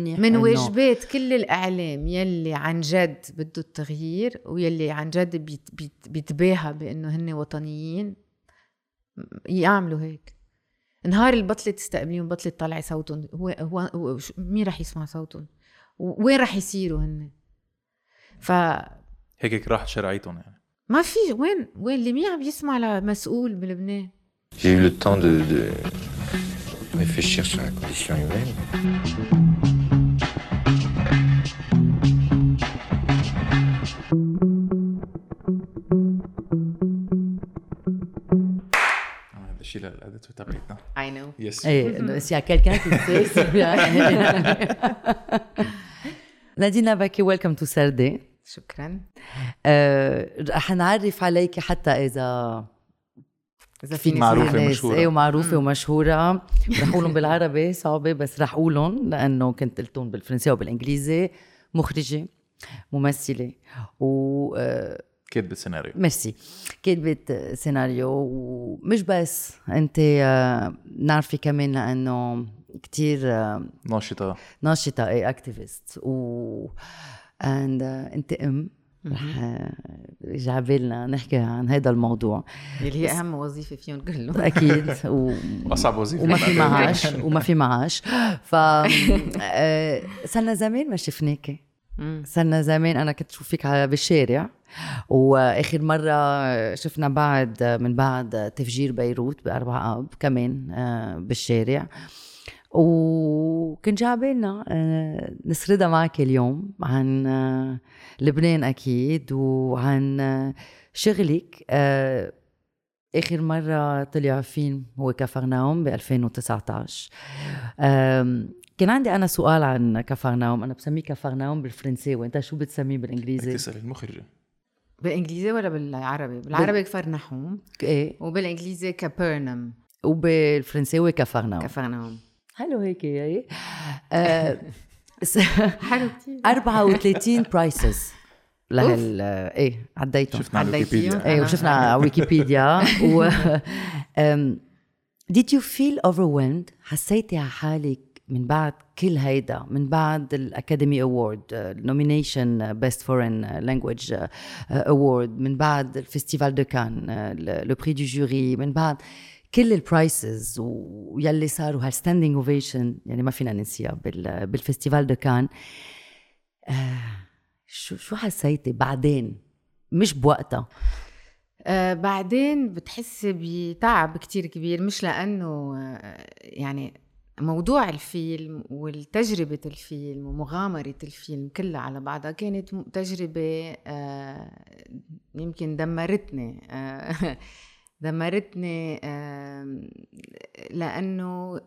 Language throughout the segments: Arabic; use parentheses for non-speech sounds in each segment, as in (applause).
من واجبات كل الإعلام يلي عن جد بده التغيير ويلي عن جد بيت بيت بيتباهى بإنه هن وطنيين يعملوا هيك. نهار اللي بطلت تستقبليهم بطلت تطلعي صوتهم هو هو مين رح يسمع صوتهم؟ وين رح يصيروا هن ف هيك راحت شرعيتهم يعني. ما في وين وين؟ اللي مين عم يسمع لمسؤول بلبنان؟ J'ai eu le temps de, de réfléchir sur la condition humaine. الشيء لل editor تبعتنا I know. yes إيه s'il y a quelqu'un qui sait c'est bien نادين لبكي welcome to سردي شكرا. آه، رح نعرف عليك حتى إذا إذا فيني معروفة صير- ناس. ومشهورة. إيه ومعروفة ومشهورة. (laughs) رح أقولهم بالعربي صعبة بس رح أقولهم لأنه كنت قلتهم بالفرنسية وبالإنجليزي. مخرجة ممثلة و آه، كاتبة سيناريو. ميرسي. كاتبة سيناريو ومش بس. أنت آه، نعرفي كمان لأنه كتير آه، ناشطة. ناشطة اي activist و and أنت أم. رح آه، يجي عبالنا نحكي عن هذا الموضوع. اللي هي أهم وظيفة فيهم كلهم. (laughs) أكيد. (laughs) و... أصعب وظيفة. وما في. (laughs) معاش وما في معاش. ف آه، صرنا زمان ما شفناكي. صرنا زمان أنا كنت اشوفك على- بالشارع وآخر مرة شفنا بعد من بعد تفجير بيروت باربع آب كمان آه، بالشارع. وكنت جايبالنا نسردها معك اليوم عن آه، لبنان أكيد وعن آه، شغلك. آه، آخر مرة طلع فيلم هو كفرناوم ب 2019 آم، كان عندي أنا سؤال عن كفرناوم. أنا بسميه كفرناوم بالفرنساوي انت شو بتسميه بالإنجليزي؟ تسأل المخرجة. بالإنجليزي ولا بالعربي؟ بالعربي كفر نحوم إيه. وبالإنجليزي كابرنم وبالفرنساوي كفرناوم. كفرناوم. حلو هيك إيه آه، (laughs) س- حلو كثير 34 prizes لهال إيه عديتهم. شفنا على؟ ويكيبيديا. إيه وشفنا على ويكيبيديا. (laughs) و (laughs) Did you feel overwhelmed؟ حسيتي على حالك من بعد كل هيدا من بعد ال Academy Award nomination best foreign language award من بعد ال Festival de Cannes le Prix du Jury من بعد كل ال prizes ويلي صاروا هال standing ovation يعني ما فينا ننسيها بال- بال Festival de Cannes. آه شو شو حسيتي بعدين؟ مش بوقتها. آه بعدين بتحسي بتعب كتير كبير مش لأنه آه يعني موضوع الفيلم والتجربة الفيلم ومغامرة الفيلم كلها على بعضها كانت تجربة آه يمكن دمرتني آه (laughs) دمرتني لأنه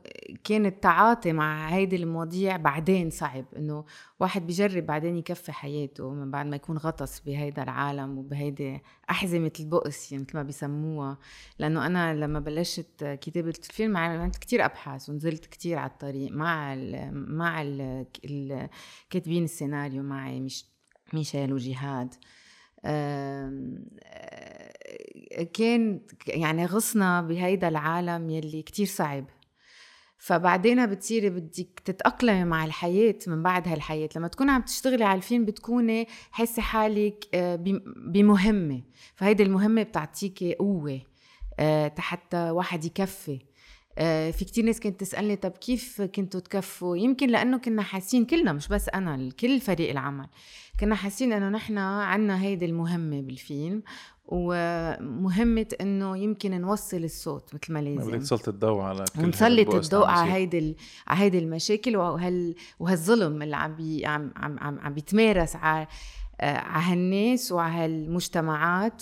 كان التعاطي مع هيدي المواضيع بعدين صعب إنه واحد بيجرب بعدين يكفي حياته من بعد ما يكون غطس بهيدا العالم وبهيدي أحزمة البؤس يعني مثل ما بيسموها. لأنه أنا لما بلشت كتابة الفيلم عملت كتير أبحاث ونزلت كتير على الطريق مع ال مع ال الكاتبين السيناريو معي مش ميشيل وجهاد كان يعني غصنا بهيدا العالم يلي كتير صعب. فبعدين بتصيري بدك تتأقلمي مع الحياة من بعد هالحياة. لما تكوني عم تشتغلي على الفيلم بتكوني حاسة حالك آه، بم- بمهمة. فهيدي المهمة بتعطيكي قوة آه، حتى واحد يكفي. آه، في كتير ناس كانت تسألني طب كيف كنتوا تكفوا؟ يمكن لأنه كنا حاسين كلنا مش بس أنا كل فريق العمل. كنا حاسين إنه نحن عنا هيدي المهمة بالفيلم ومهمة إنه يمكن نوصل الصوت مثل ما ما بدك لازم تسلط الضوء على كل ونسلط الضوء على. هيدي على هيدي المشاكل وهال وهالظلم اللي عم بي عم عم عم, بيتمارس على آه، على هالناس وعلى هالمجتمعات.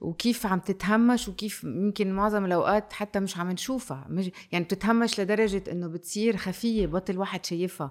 وكيف عم تتهمش وكيف يمكن معظم الأوقات حتى مش عم نشوفها مش يعني بتتهمش لدرجة إنه بتصير خفية بطل واحد شايفها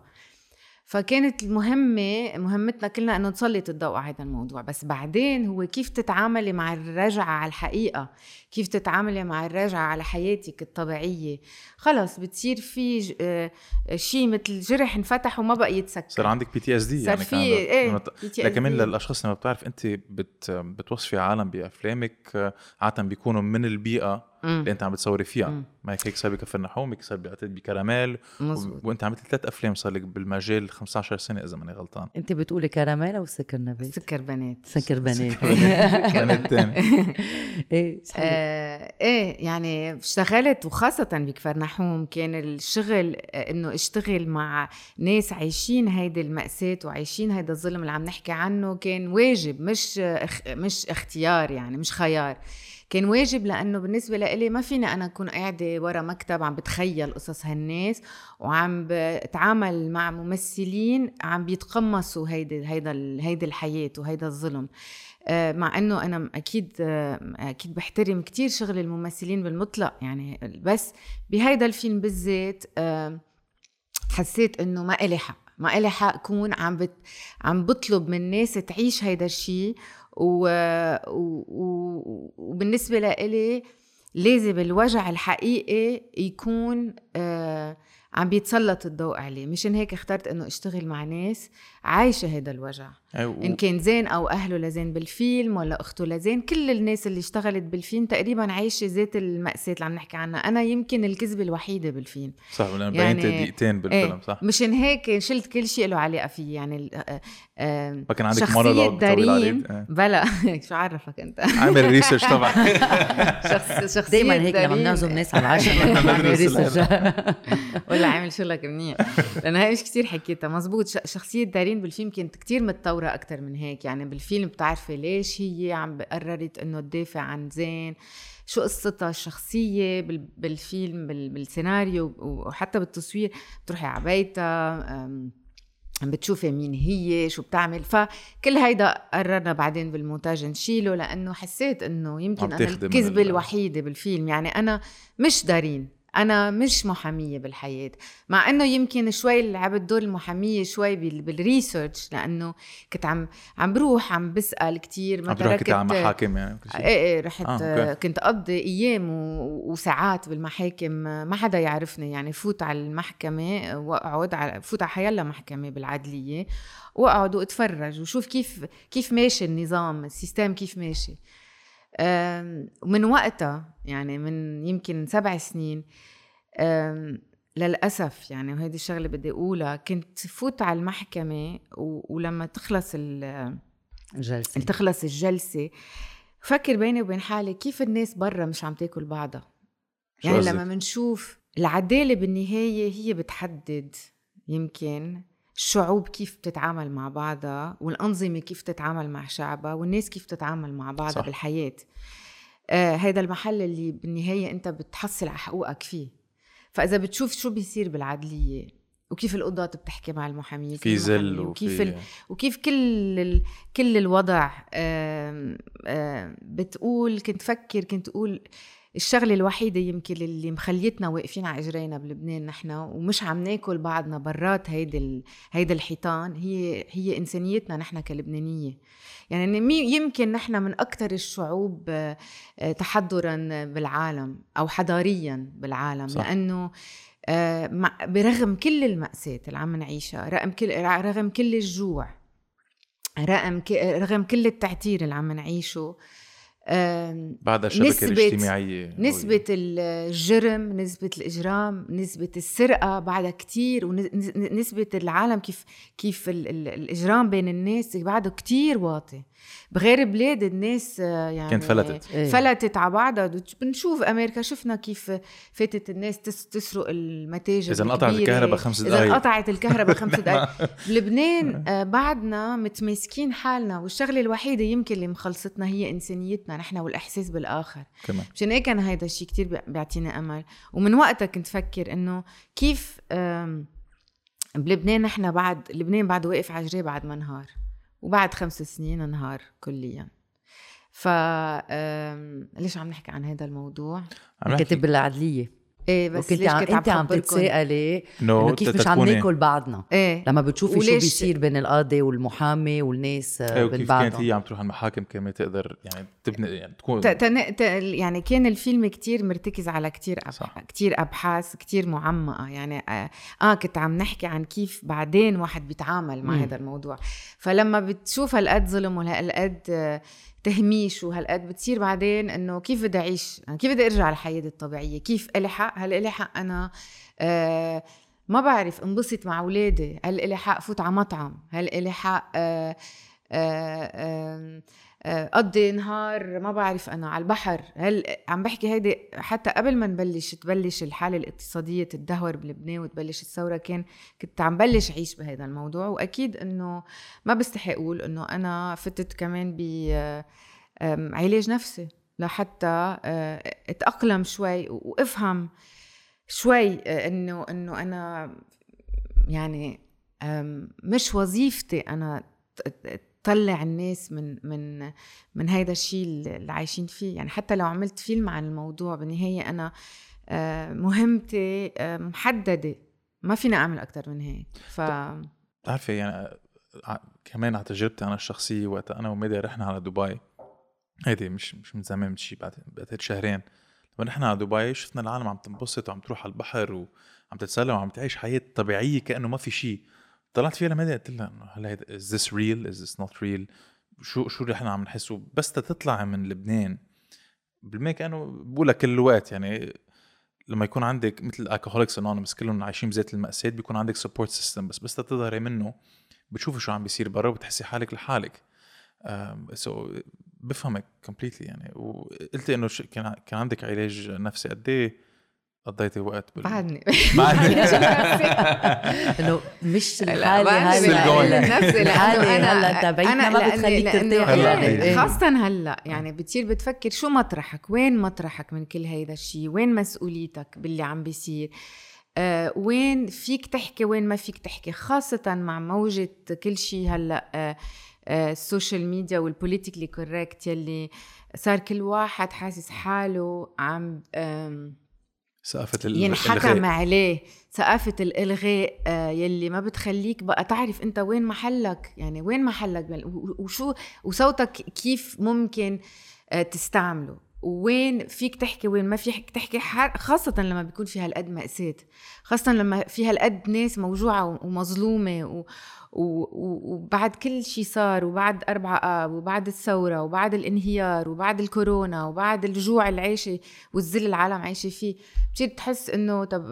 فكانت المهمة مهمتنا كلنا إنه نسلط الضوء على هذا الموضوع بس بعدين هو كيف تتعاملي مع الرجعة على الحقيقة كيف تتعاملي مع الرجعة على حياتك الطبيعية خلص بتصير في آه، شيء مثل جرح انفتح وما بقى يتسكر صار عندك PTSD صار يعني في إيه. لكمان للأشخاص اللي ما بتعرف أنت بت بتوصفي عالم بأفلامك آه، عادة بيكونوا من البيئة. اللي أنت عم بتصوري فيها. مم. ما هيك هيك صار بكفر نحوم هيك صار بعتقد بكراميل. و... وأنت عملت ثلاث أفلام صار لك بالمجال 15 سنة إذا ماني غلطان. أنت بتقولي كراميل أو سكر نبات سكر بنات. سكر بنات. كان (laughs) الثاني (laughs) إيه (laughs) آه إيه يعني اشتغلت وخاصة بكفر نحوم كان الشغل آه، إنه اشتغل مع ناس عايشين هيدي المأساة وعايشين هيدا الظلم اللي عم نحكي عنه كان واجب مش أخ مش اختيار يعني مش خيار. كان واجب لأنه بالنسبة لإلي ما فيني أنا أكون قاعدة ورا مكتب عم بتخيل قصص هالناس وعم بتعامل مع ممثلين عم بيتقمصوا هيدي هيدا هيدي الحياة وهيدا الظلم. آه، مع إنه أنا أكيد آه، أكيد بحترم كتير شغل الممثلين بالمطلق يعني بس بهيدا الفيلم بالذات آه، حسيت إنه ما إلي حق ما إلي حق كون عم بت عم بطلب من الناس تعيش هيدا الشيء وبالنسبة لإلي لازم الوجع الحقيقي يكون آه عم بيتسلط الضوء عليه. مشان هيك اخترت إنه أشتغل مع ناس عايشة هيدا الوجع. أي و- إن كان زين أو أهله لزين بالفيلم ولا أخته لزين كل الناس اللي اشتغلت بالفيلم تقريبا عايشة ذات المأساة اللي عم نحكي عنها. أنا يمكن الكذبة الوحيدة بالفيلم. صح لأن يعني- بينت دقيقتين بالفيلم إيه صح؟ مشان هيك شلت كل شيء له علاقة فيه. يعني ال- آه، آه، ما كان عندك شخصية مونولوج طويل إيه. بلا (laughs) شو عرفك أنت؟ عامل research طبعا. (laughs) شخص شخصية دايما هيك لما. بنعزم ناس على العشاء بنعمل ريسيرش ولا عامل شغلك منيح. لأنه هي مش كتير حكيتها. مزبوط ش- شخصية دارين بالفيلم كانت كتير متطورة. أكتر من هيك. يعني بالفيلم بتعرفي ليش هي عم قررت إنه تدافع عن زين شو قصتها الشخصية بال- بالفيلم بال- بالسيناريو وحتى بالتصوير. بتروحي على بيتها عم بتشوفي مين هي شو بتعمل. فكل هيدا قررنا بعدين بالمونتاج نشيله لأنه حسيت إنه يمكن أنا الكذبة ال- الوحيدة بالفيلم. يعني أنا مش دارين. أنا مش محامية بالحياة مع إنه يمكن شوي لعبت دور المحامية شوي بال- بال research لأنه كنت عم عم بروح عم بسأل كتير عم تروح كنت على محاكم يعني. إيه إيه رحت آه،. كنت أقضي أيام و- وساعات بالمحاكم ما حدا يعرفني يعني فوت على المحكمة وأقعد على فوت على حيلا محكمة بالعدلية وأقعد وأتفرج وشوف كيف كيف ماشي النظام ال system كيف ماشي ومن وقتها يعني من يمكن سبع سنين للأسف يعني وهيدي الشغلة بدي أقولها كنت فوت على المحكمة ولما تخلص ال جلسه تخلص الجلسة فكر بيني وبين حالي كيف الناس برا مش عم تاكل بعضها يعني؟ لما منشوف العدالة بالنهاية هي بتحدد يمكن الشعوب كيف بتتعامل مع بعضها والأنظمة كيف تتعامل مع شعبها والناس كيف تتعامل مع بعضها صح. بالحياة آه هيدا المحل اللي بالنهاية أنت بتحصل على حقوقك فيه فإذا بتشوف شو بيصير بالعدلية وكيف القضاة بتحكي مع المحامية في زل المحامية وكيف ال... وكيف كل ال... كل الوضع آم، آم، بتقول كنت فكر كنت أقول الشغلة الوحيدة يمكن اللي مخليتنا واقفين على إجرينا بلبنان نحن ومش عم ناكل بعضنا برات هيدي ال... هيدا الحيطان هي هي إنسانيتنا نحن كلبنانية يعني يمكن نحن من أكثر الشعوب آه، تحضرا بالعالم أو حضاريا بالعالم صح. لأنه آه، برغم كل المأساة اللي عم نعيشها رغم كل رغم كل الجوع رغم رغم كل التعتير اللي عم نعيشه بعد الشبكة نسبة- الاجتماعية. نسبة الجرم نسبة الإجرام نسبة السرقة بعدها كتير ونسبة العالم كيف كيف ال ال الإجرام بين الناس بعده كتير واطي. بغير بلاد الناس آه، يعني كانت فلتت. إيه. فلتت على بعضها. بنشوف أمريكا شفنا كيف فاتت الناس تس تسرق المتاجر إذا انقطعت. الكهرباء خمس دقائق انقطعت الكهرباء خمس (laughs) دقائق بلبنان آه، بعدنا متماسكين حالنا. والشغلة الوحيدة يمكن اللي مخلصتنا هي إنسانيتنا نحن والإحساس بالآخر. كمان مشان هيك أنا هيدا الشيء كتير بي- بيعطيني أمل. ومن وقتها كنت فكر إنه كيف بلبنان نحن بعد لبنان بعد واقف على جريه بعد ما انهار. وبعد خمس سنين انهار كليا. ف ليش عم نحكي عن هذا الموضوع؟ عم نحكي. كنت بالعدليه إيه بس وكنت ليش عم كنت أنت عم؟ تتساءلي انه انه كيف مش عم ناكل بعضنا. إيه. لما بتشوفي شو بيصير بين القاضي والمحامي والناس آه، إيه بين وكيف كانت هي عم تروح على المحاكم كمان؟ تقدر يعني تبني يعني تكون ت- تن- ت- يعني كان الفيلم كتير مرتكز على كتير أب... صح. كتير أبحاث كتير معمقة. يعني آه, آه كنت عم نحكي عن كيف بعدين واحد بيتعامل مع. هذا الموضوع. فلما بتشوف هالقد ظلم وهالقد آه، تهميش وهالقد بتصير بعدين إنه كيف بدي أعيش؟ يعني كيف بدي أرجع لحياتي الطبيعية؟ كيف الي حق هل الي حق أنا؟ آه ما بعرف انبسط مع أولادي. هل الي حق فوت على مطعم؟ هل الي حق آه آه آه قضي نهار ما بعرف أنا على البحر. هل عم بحكي هيدي حتى قبل ما نبلش تبلش الحالة الاقتصادية تدهور بلبنان وتبلش الثورة كان كنت عم بلش أعيش بهذا الموضوع. وأكيد إنه ما بستحي أقول إنه أنا فتت كمان ب علاج نفسي لحتى آه، أتأقلم شوي وأفهم شوي آه، إنه إنه أنا يعني مش وظيفتي أنا طلع الناس من من من هيدا الشيء اللي عايشين فيه. يعني حتى لو عملت فيلم عن الموضوع بالنهاية أنا آه، مهمتي آه، محددة. ما فينا أعمل أكثر من هيك. ف بتعرفي يعني كمان على تجربتي أنا الشخصية وقت أنا وميديا رحنا على دبي. هيدي مش مش من زمان شيء بعد بعد شهرين. لما رحنا على دبي شفنا العالم عم تنبسط وعم تروح على البحر وعم تتسلى وعم تعيش حياة طبيعية كأنه ما في شيء طلعت فيها لميديا قلت لها؟ إنه هل is this real is this not real شو شو اللي إحنا عم نحسه؟ بس تطلع من لبنان. بالمي كانه بقولها كل الوقت يعني لما يكون عندك مثل ال Alcoholics Anonymous كلهم عايشين بذات المأساة بيكون عندك support system بس بس تظهري منه بتشوفي شو عم بيصير برا وبتحسي حالك لحالك. so so, بفهمك completely يعني. وقلتي إنه كان كان عندك علاج نفسي قد إيه؟ قضيتي وقت بال بعدني. (laughs) بعدني. (laughs) إنه مش الحالة هلا نفسي لأنه أنا هلا تبعيتنا ما بتخليك ترتاح. خاصة هلا يعني بتصير بتفكر شو مطرحك؟ وين مطرحك من كل هيدا الشيء وين مسؤوليتك باللي عم بيصير؟ آه وين فيك تحكي وين ما فيك تحكي؟ خاصة مع موجة كل شيء هلا آه آه ال social media وال politically correct يلي صار كل واحد حاسس حاله عم آه ثقافة ينحكم عليه. ثقافة الإلغاء آه، يلي ما بتخليك بقى تعرف أنت وين محلك؟ يعني وين محلك؟ وشو وصوتك كيف ممكن آه، تستعمله؟ وين فيك تحكي وين ما فيك تحكي خاصة لما بيكون في هالقد مأساة خاصة لما في هالقد ناس موجوعة ومظلومة و... وبعد كل شيء صار وبعد أربعة آب وبعد الثورة وبعد الانهيار وبعد الكورونا وبعد الجوع العيشة والذل العالم عايشة فيه بتصير تحس إنه طب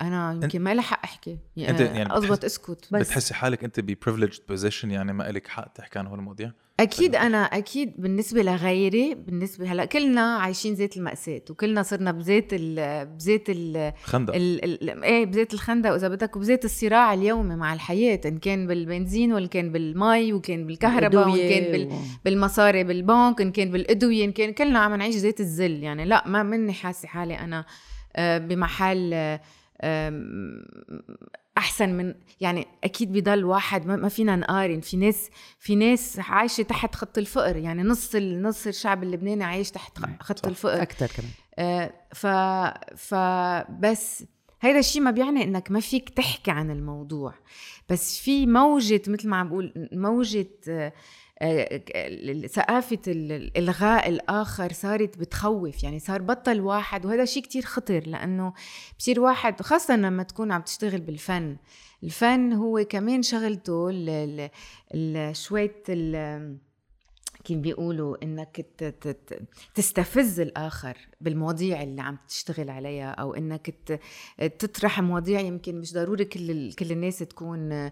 أنا يمكن ما لي حق أحكي يعني, أنت يعني أضبط أسكت بس بتحسي حالك أنت ب privileged position يعني ما لك حق تحكي عن هالمواضيع؟ أكيد أنا أكيد بالنسبة لغيري بالنسبة هلأ كلنا عايشين زيت المأساة وكلنا صرنا بزيت ال بزيت ال خندق. إيه بزيت الخندق وإذا بدك وبزيت الصراع اليومي مع الحياة إن كان بالبنزين ولا كان بالمي وكان بالكهرباء وإن كان بال... بالمصاري بالبنك إن كان بالأدوية إن كان كلنا عم نعيش زيت الذل يعني لأ ما مني حاسة حالي أنا آه، بمحل أحسن من يعني أكيد بضل واحد ما فينا نقارن. في ناس في ناس عايشة تحت خط الفقر يعني نص نص الشعب اللبناني عايش تحت خط صح. الفقر. أكثر كمان. آه ف فبس هيدا الشيء ما بيعني إنك ما فيك تحكي عن الموضوع. بس في موجة مثل ما عم بقول موجة آه ثقافة الإلغاء الآخر صارت بتخوف يعني صار بطل واحد وهذا شيء كتير خطر لأنه بصير واحد خاصة لما تكون عم تشتغل بالفن. الفن هو كمان شغلته شوية كيف بيقولوا إنك تستفز الآخر بالمواضيع اللي عم تشتغل عليها أو إنك تطرح مواضيع يمكن مش ضروري كل كل الناس تكون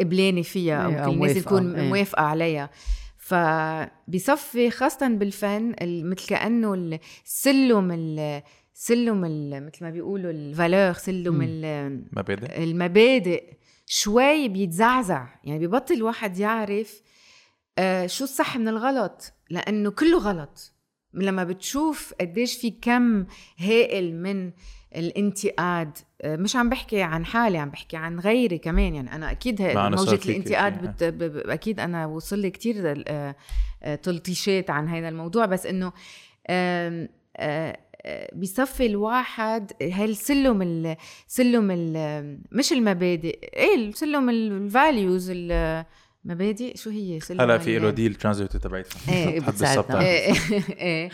قبلانة فيها أو إيه، كل الناس تكون إيه. موافقة عليها. فبصفي خاصة بالفن مثل كأنه السلم سلم مثل ما بيقولوا الفالور سلم المبادئ المبادئ شوي بيتزعزع. يعني ببطل الواحد يعرف آه شو الصح من الغلط؟ لأنه كله غلط. لما بتشوف قديش في كم هائل من الانتقاد آه مش عم بحكي عن حالي عم بحكي عن غيري كمان. يعني أنا أكيد موجة الانتقاد بت... ب... أكيد أنا وصل لي كثير آه تلطيشات عن هذا الموضوع. بس إنه بصفي الواحد هالسلم ال سلم ال مش المبادئ إيه سلم الفاليوز مبادئ؟ شو هي؟ هلا في له دي الترانزيت تبعتها إيه (laughs) بتساعدنا إيه إيه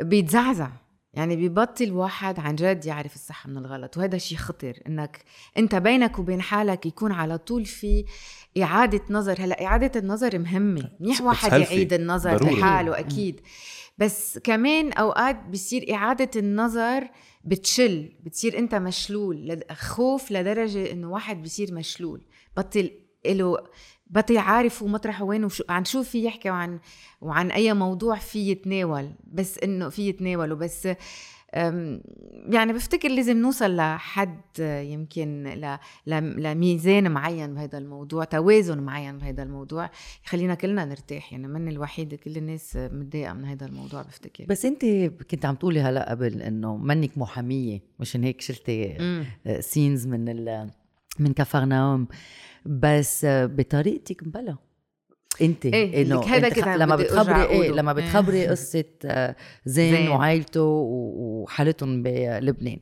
بيتزعزع. يعني ببطل واحد عن جد يعرف الصح من الغلط وهذا شيء خطر إنك أنت بينك وبين حالك يكون على طول في إعادة نظر. هلا إعادة النظر مهمة. منيح واحد. يعيد النظر ضروري. لحاله أكيد. بس كمان أوقات بصير إعادة النظر بتشل بتصير أنت مشلول خوف لدرجة إنه واحد بصير مشلول. بطل له بطل عارف ومطرحه وين وشو عن شو في يحكي وعن وعن أي موضوع في يتناول. بس إنه في يتناوله. بس يعني بفتكر لازم نوصل لحد يمكن ل- ل- لميزان معين بهذا الموضوع توازن معين بهذا الموضوع يخلينا كلنا نرتاح. يعني من الوحيدة كل الناس متضايقة من هذا الموضوع بفتكر. بس أنت كنت عم تقولي هلا قبل إنه منك محامية مشان هيك شلتي. سينز من ال من كفرناوم. بس بطريقتك بلا انت إيه، إنه أنت كده لما بتخبري إيه. لما إيه. بتخبري (laughs) قصة آه، زين, زين. وعائلته وحالتهم بلبنان.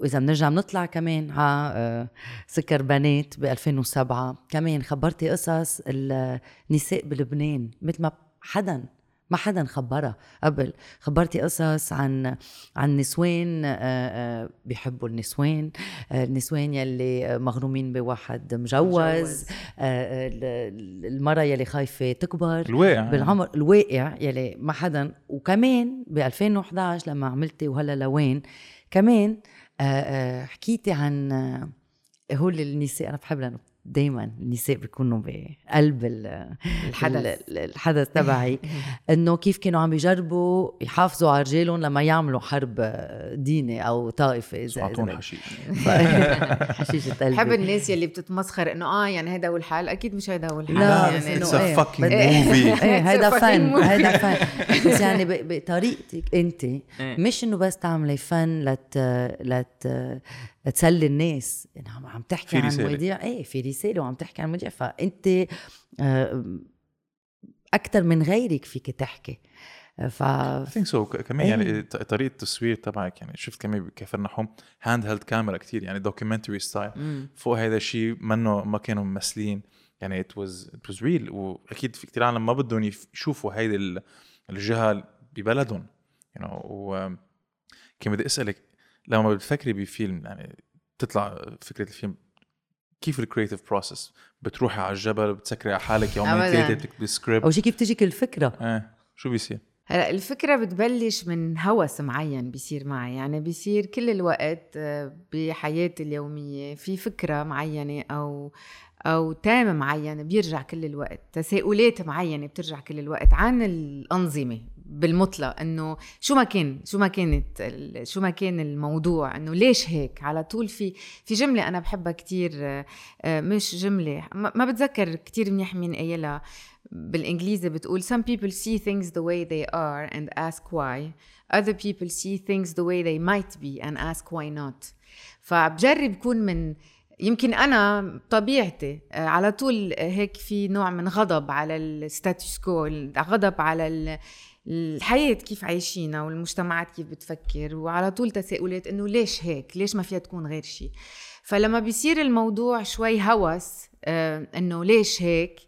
وإذا بنرجع بنطلع كمان على آه، سكر بنات ب 2007 كمان خبرتي قصص النساء بلبنان مثل ما حدا ما حدا خبرها قبل. خبرتي قصص عن عن نسوان آه، آه، بيحبوا النسوان. آه، النسوان يلي مغرومين بواحد مجوز. مجوز. ال- المرأة يلي خايفة تكبر. الواقع بالعمر الواقع يلي ما حدا. وكمان ب 2011 لما عملتي وهلا لوين كمان حكيتي عن هول النساء أنا بحب لأنه دائما النساء بيكونوا بقلب ال- الحدث. ال- الحدث. تبعي. (laughs) إنه كيف كانوا عم يجربوا يحافظوا على رجالهم لما يعملوا حرب ديني أو طائفة اذا اعطون إذا حشيش. (laughs) حشيشه (laughs) قلبي. بحب الناس يلي بتتمسخر إنه آه يعني هذا هو الحال. أكيد مش هذا هو الحال. لا، يعني اتس إيه، ا فاكينج بدي- موفي إيه. It's هيدا فن. هيدا فن بس يعني ب- بطريقتك أنت مش إنه بس تعملي فن لت لت تسلي الناس. إنه عم تحكي عن رسالة. مواضيع. إيه في رسالة وعم تحكي عن مواضيع. فأنت أكثر من غيرك فيك تحكي. ف I think so. ك- كمان إيه. يعني ط- طريقة التصوير تبعك يعني شفت كمان بكفر نحوم handheld camera كتير يعني documentary style. فوق هذا الشيء منه ما كانوا ممثلين. يعني it was it was real وأكيد في كتير عالم ما بدهم يشوفوا هيدي ال- الجهة ببلدهم. You know و كان بدي أسألك لما بتفكري بفيلم يعني تطلع فكرة الفيلم كيف ال creative process بتروحي على الجبل بتسكري على حالك يومين. ثلاثة بتكتبي سكريبت أول شيء كيف تجيك الفكرة إيه شو بيصير؟ هلأ الفكرة بتبلش من هوس معين بيصير معي يعني بيصير كل الوقت آه، بحياتي اليومية في فكرة معينة أو أو تام معين بيرجع كل الوقت تساؤلات معينة بترجع كل الوقت عن الأنظمة بالمطلق إنه شو ما كان شو ما كانت شو ما كان الموضوع إنه ليش هيك؟ على طول في في جملة أنا بحبها كتير آه، مش جملة ما بتذكر كتير منيح مين قايلها بالإنجليزي بتقول some people see things the way they are and ask why. Other people see things the way they might be and ask why not. فبجرب كون من يمكن أنا طبيعتي آه، على طول هيك في نوع من غضب على الستاتوس كو غضب على الحياة كيف عايشينها والمجتمعات كيف بتفكر وعلى طول تساؤلات إنه ليش هيك؟ ليش ما فيها تكون غير شيء فلما بيصير الموضوع شوي هوس آه إنه ليش هيك؟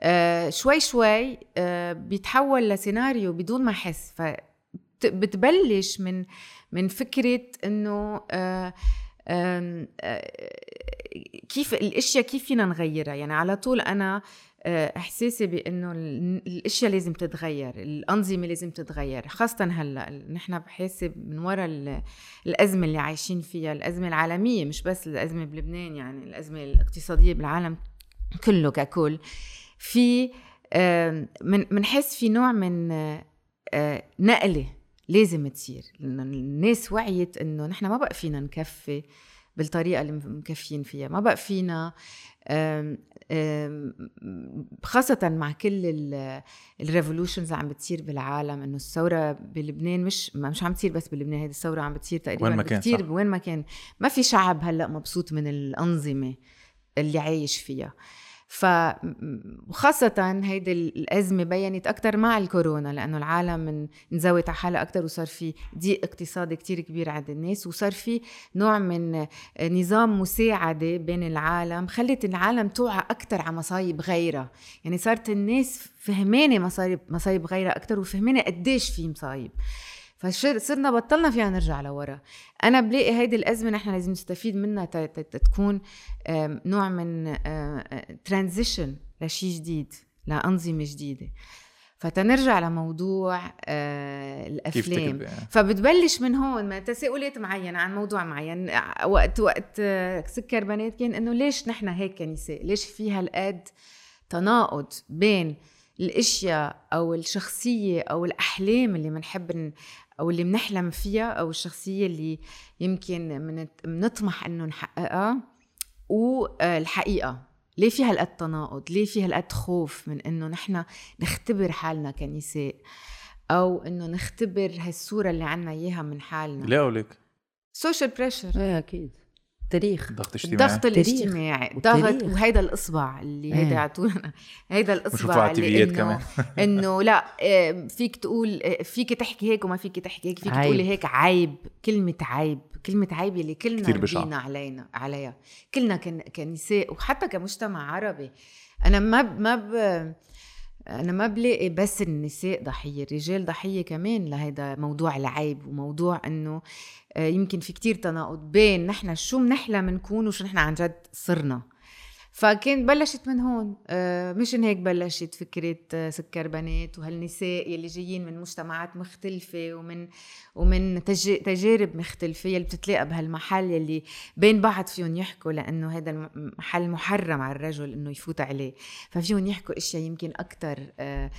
آه شوي شوي آه بيتحول لسيناريو بدون ما أحس. فبتبلش من من فكرة إنه آه كيف الأشياء كيف فينا نغيرها؟ يعني على طول أنا آه، إحساسي بأنه ال- الأشياء لازم تتغير الأنظمة لازم تتغير خاصة هلأ نحن بحاسب من وراء ال- الأزمة اللي عايشين فيها الأزمة العالمية مش بس الأزمة بلبنان يعني الأزمة الاقتصادية بالعالم كله ككل. في آم، من بنحس في نوع من آه، آه، نقلة لازم تصير الناس وعيت إنه نحن ما بقى فينا نكفي. بالطريقة اللي مكفيين فيها. ما بقى فينا خاصة مع كل الريفولوشنز اللي عم بتصير بالعالم إنه الثورة بلبنان مش مش عم تصير بس بلبنان هذه الثورة عم بتصير تقريبا وين ما كان، كثير صح. وين ما كان. ما في شعب هلأ مبسوط من الأنظمة اللي عايش فيها. ف وخاصة هيدي الأزمة بينت أكثر مع الكورونا لأنه العالم انزوت على حالها أكثر وصار في ضيق اقتصادي كتير كبير عند الناس وصار في نوع من نظام مساعدة بين العالم خلت العالم توعى أكثر على مصايب غيرها. يعني صارت الناس فهمانة مصايب مصايب غيرها أكثر وفهمانة قديش في مصايب. فصرنا بطلنا فيها نرجع لورا. أنا بلاقي هيدي الأزمة نحن لازم نستفيد منها تكون نوع من ترانزيشن لشيء جديد لأنظمة جديدة. فتنرجع لموضوع آه الأفلام. كيف فبتبلش من هون. ما تساؤلات معينة عن موضوع معين. وقت وقت آه، سكر بنات كان إنه ليش نحن هيك كنساء؟ ليش في هالقد تناقض بين الأشياء أو الشخصية أو الأحلام اللي بنحب أو اللي بنحلم فيها أو الشخصية اللي يمكن بنطمح إنه نحققها والحقيقة ليه في هالقد تناقض؟ ليه في هالقد خوف من إنه نحن نختبر حالنا كنساء؟ أو إنه نختبر هالصورة اللي عنا إياها من حالنا؟ ليه قولك social pressure إيه أكيد. تاريخ ضغط اجتماعي الضغط الاجتماعي. ضغط وهيدا الإصبع اللي هيدا اعطونا هيدا الإصبع اللي انه كمان. (laughs) إنه لا فيك تقول فيك تحكي هيك وما فيك تحكي هيك. فيك عيب. تقولي هيك عيب كلمة عيب. كلمة عيب اللي كلنا ربينا علينا عليها. كلنا كنساء وحتى كمجتمع عربي. أنا ما ب ما ب أنا ما بلاقي بس النساء ضحية الرجال ضحية كمان لهيدا موضوع العيب وموضوع إنه يمكن في كتير تناقض بين نحن شو بنحلم نكون وشو نحن عن جد صرنا. فكان بلشت من هون. آه، مشان هيك بلشت فكرة آه، سكر بنات وهالنساء يلي جايين من مجتمعات مختلفة ومن ومن تجارب مختلفة يلي بتتلاقى بهالمحل يلي بين بعض فيهم يحكوا لأنه هذا المحل محرم على الرجل إنه يفوت عليه. ففيهم يحكوا أشياء يمكن أكتر آه،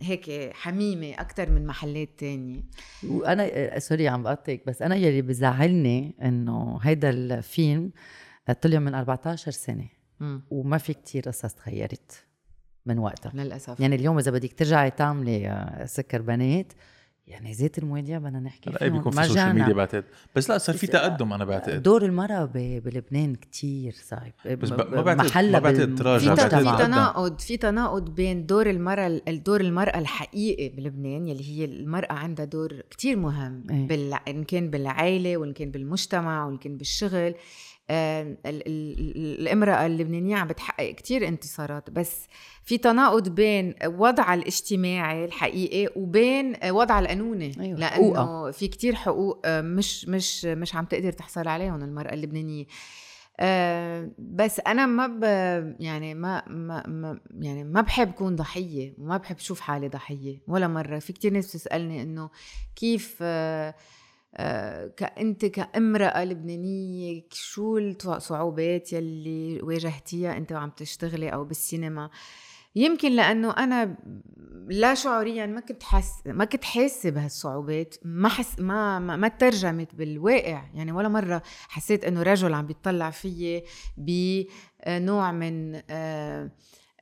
هيك حميمة أكتر من محلات تانية. وأنا سوري عم بقطعك بس أنا يلي بزعلني إنه هيدا الفيلم طلع من 14 وما في كتير قصص تغيرت من وقتها. للأسف. يعني اليوم إذا بدك ترجعي تعملي آه، سكر بنات يعني زيت المواليا بدنا نحكي لا بيكون في السوشيال ميديا بعتقد. بس لا صار في تقدم أنا بعتقد. دور المرأة بلبنان كتير صعب. بس ما بعتقد ما بعتقد تراجع في, في تناقض في تناقض بين دور المرأة الدور المرأة الحقيقي بلبنان يلي هي المرأة عندها دور كتير مهم إيه؟ بال... ان كان بالعائله وان كان بالمجتمع وان كان بالشغل. الامرأة اللبنانية عم بتحقق كتير انتصارات بس في تناقض بين وضعها الاجتماعي الحقيقي وبين وضعها القانوني أيوة. لأنه حقوقة. في كتير حقوق آه، مش مش مش عم تقدر تحصل عليهم المرأة اللبنانية أه بس أنا ما ب يعني ما, ما ما يعني ما بحب كون ضحية وما بحب شوف حالي ضحية ولا مرة في كتير ناس بتسألني إنه كيف أه كأنت كامرأة لبنانية شو الصعوبات يلي واجهتيها أنت وعم تشتغلي أو بالسينما؟ يمكن لأنه أنا لا شعوريا ما كنت حس ما كنت حاسة بهالصعوبات ما حس ما ما, ما ترجمت بالواقع. يعني ولا مرة حسيت إنه رجل عم بيطلع فيي بنوع من آه آه،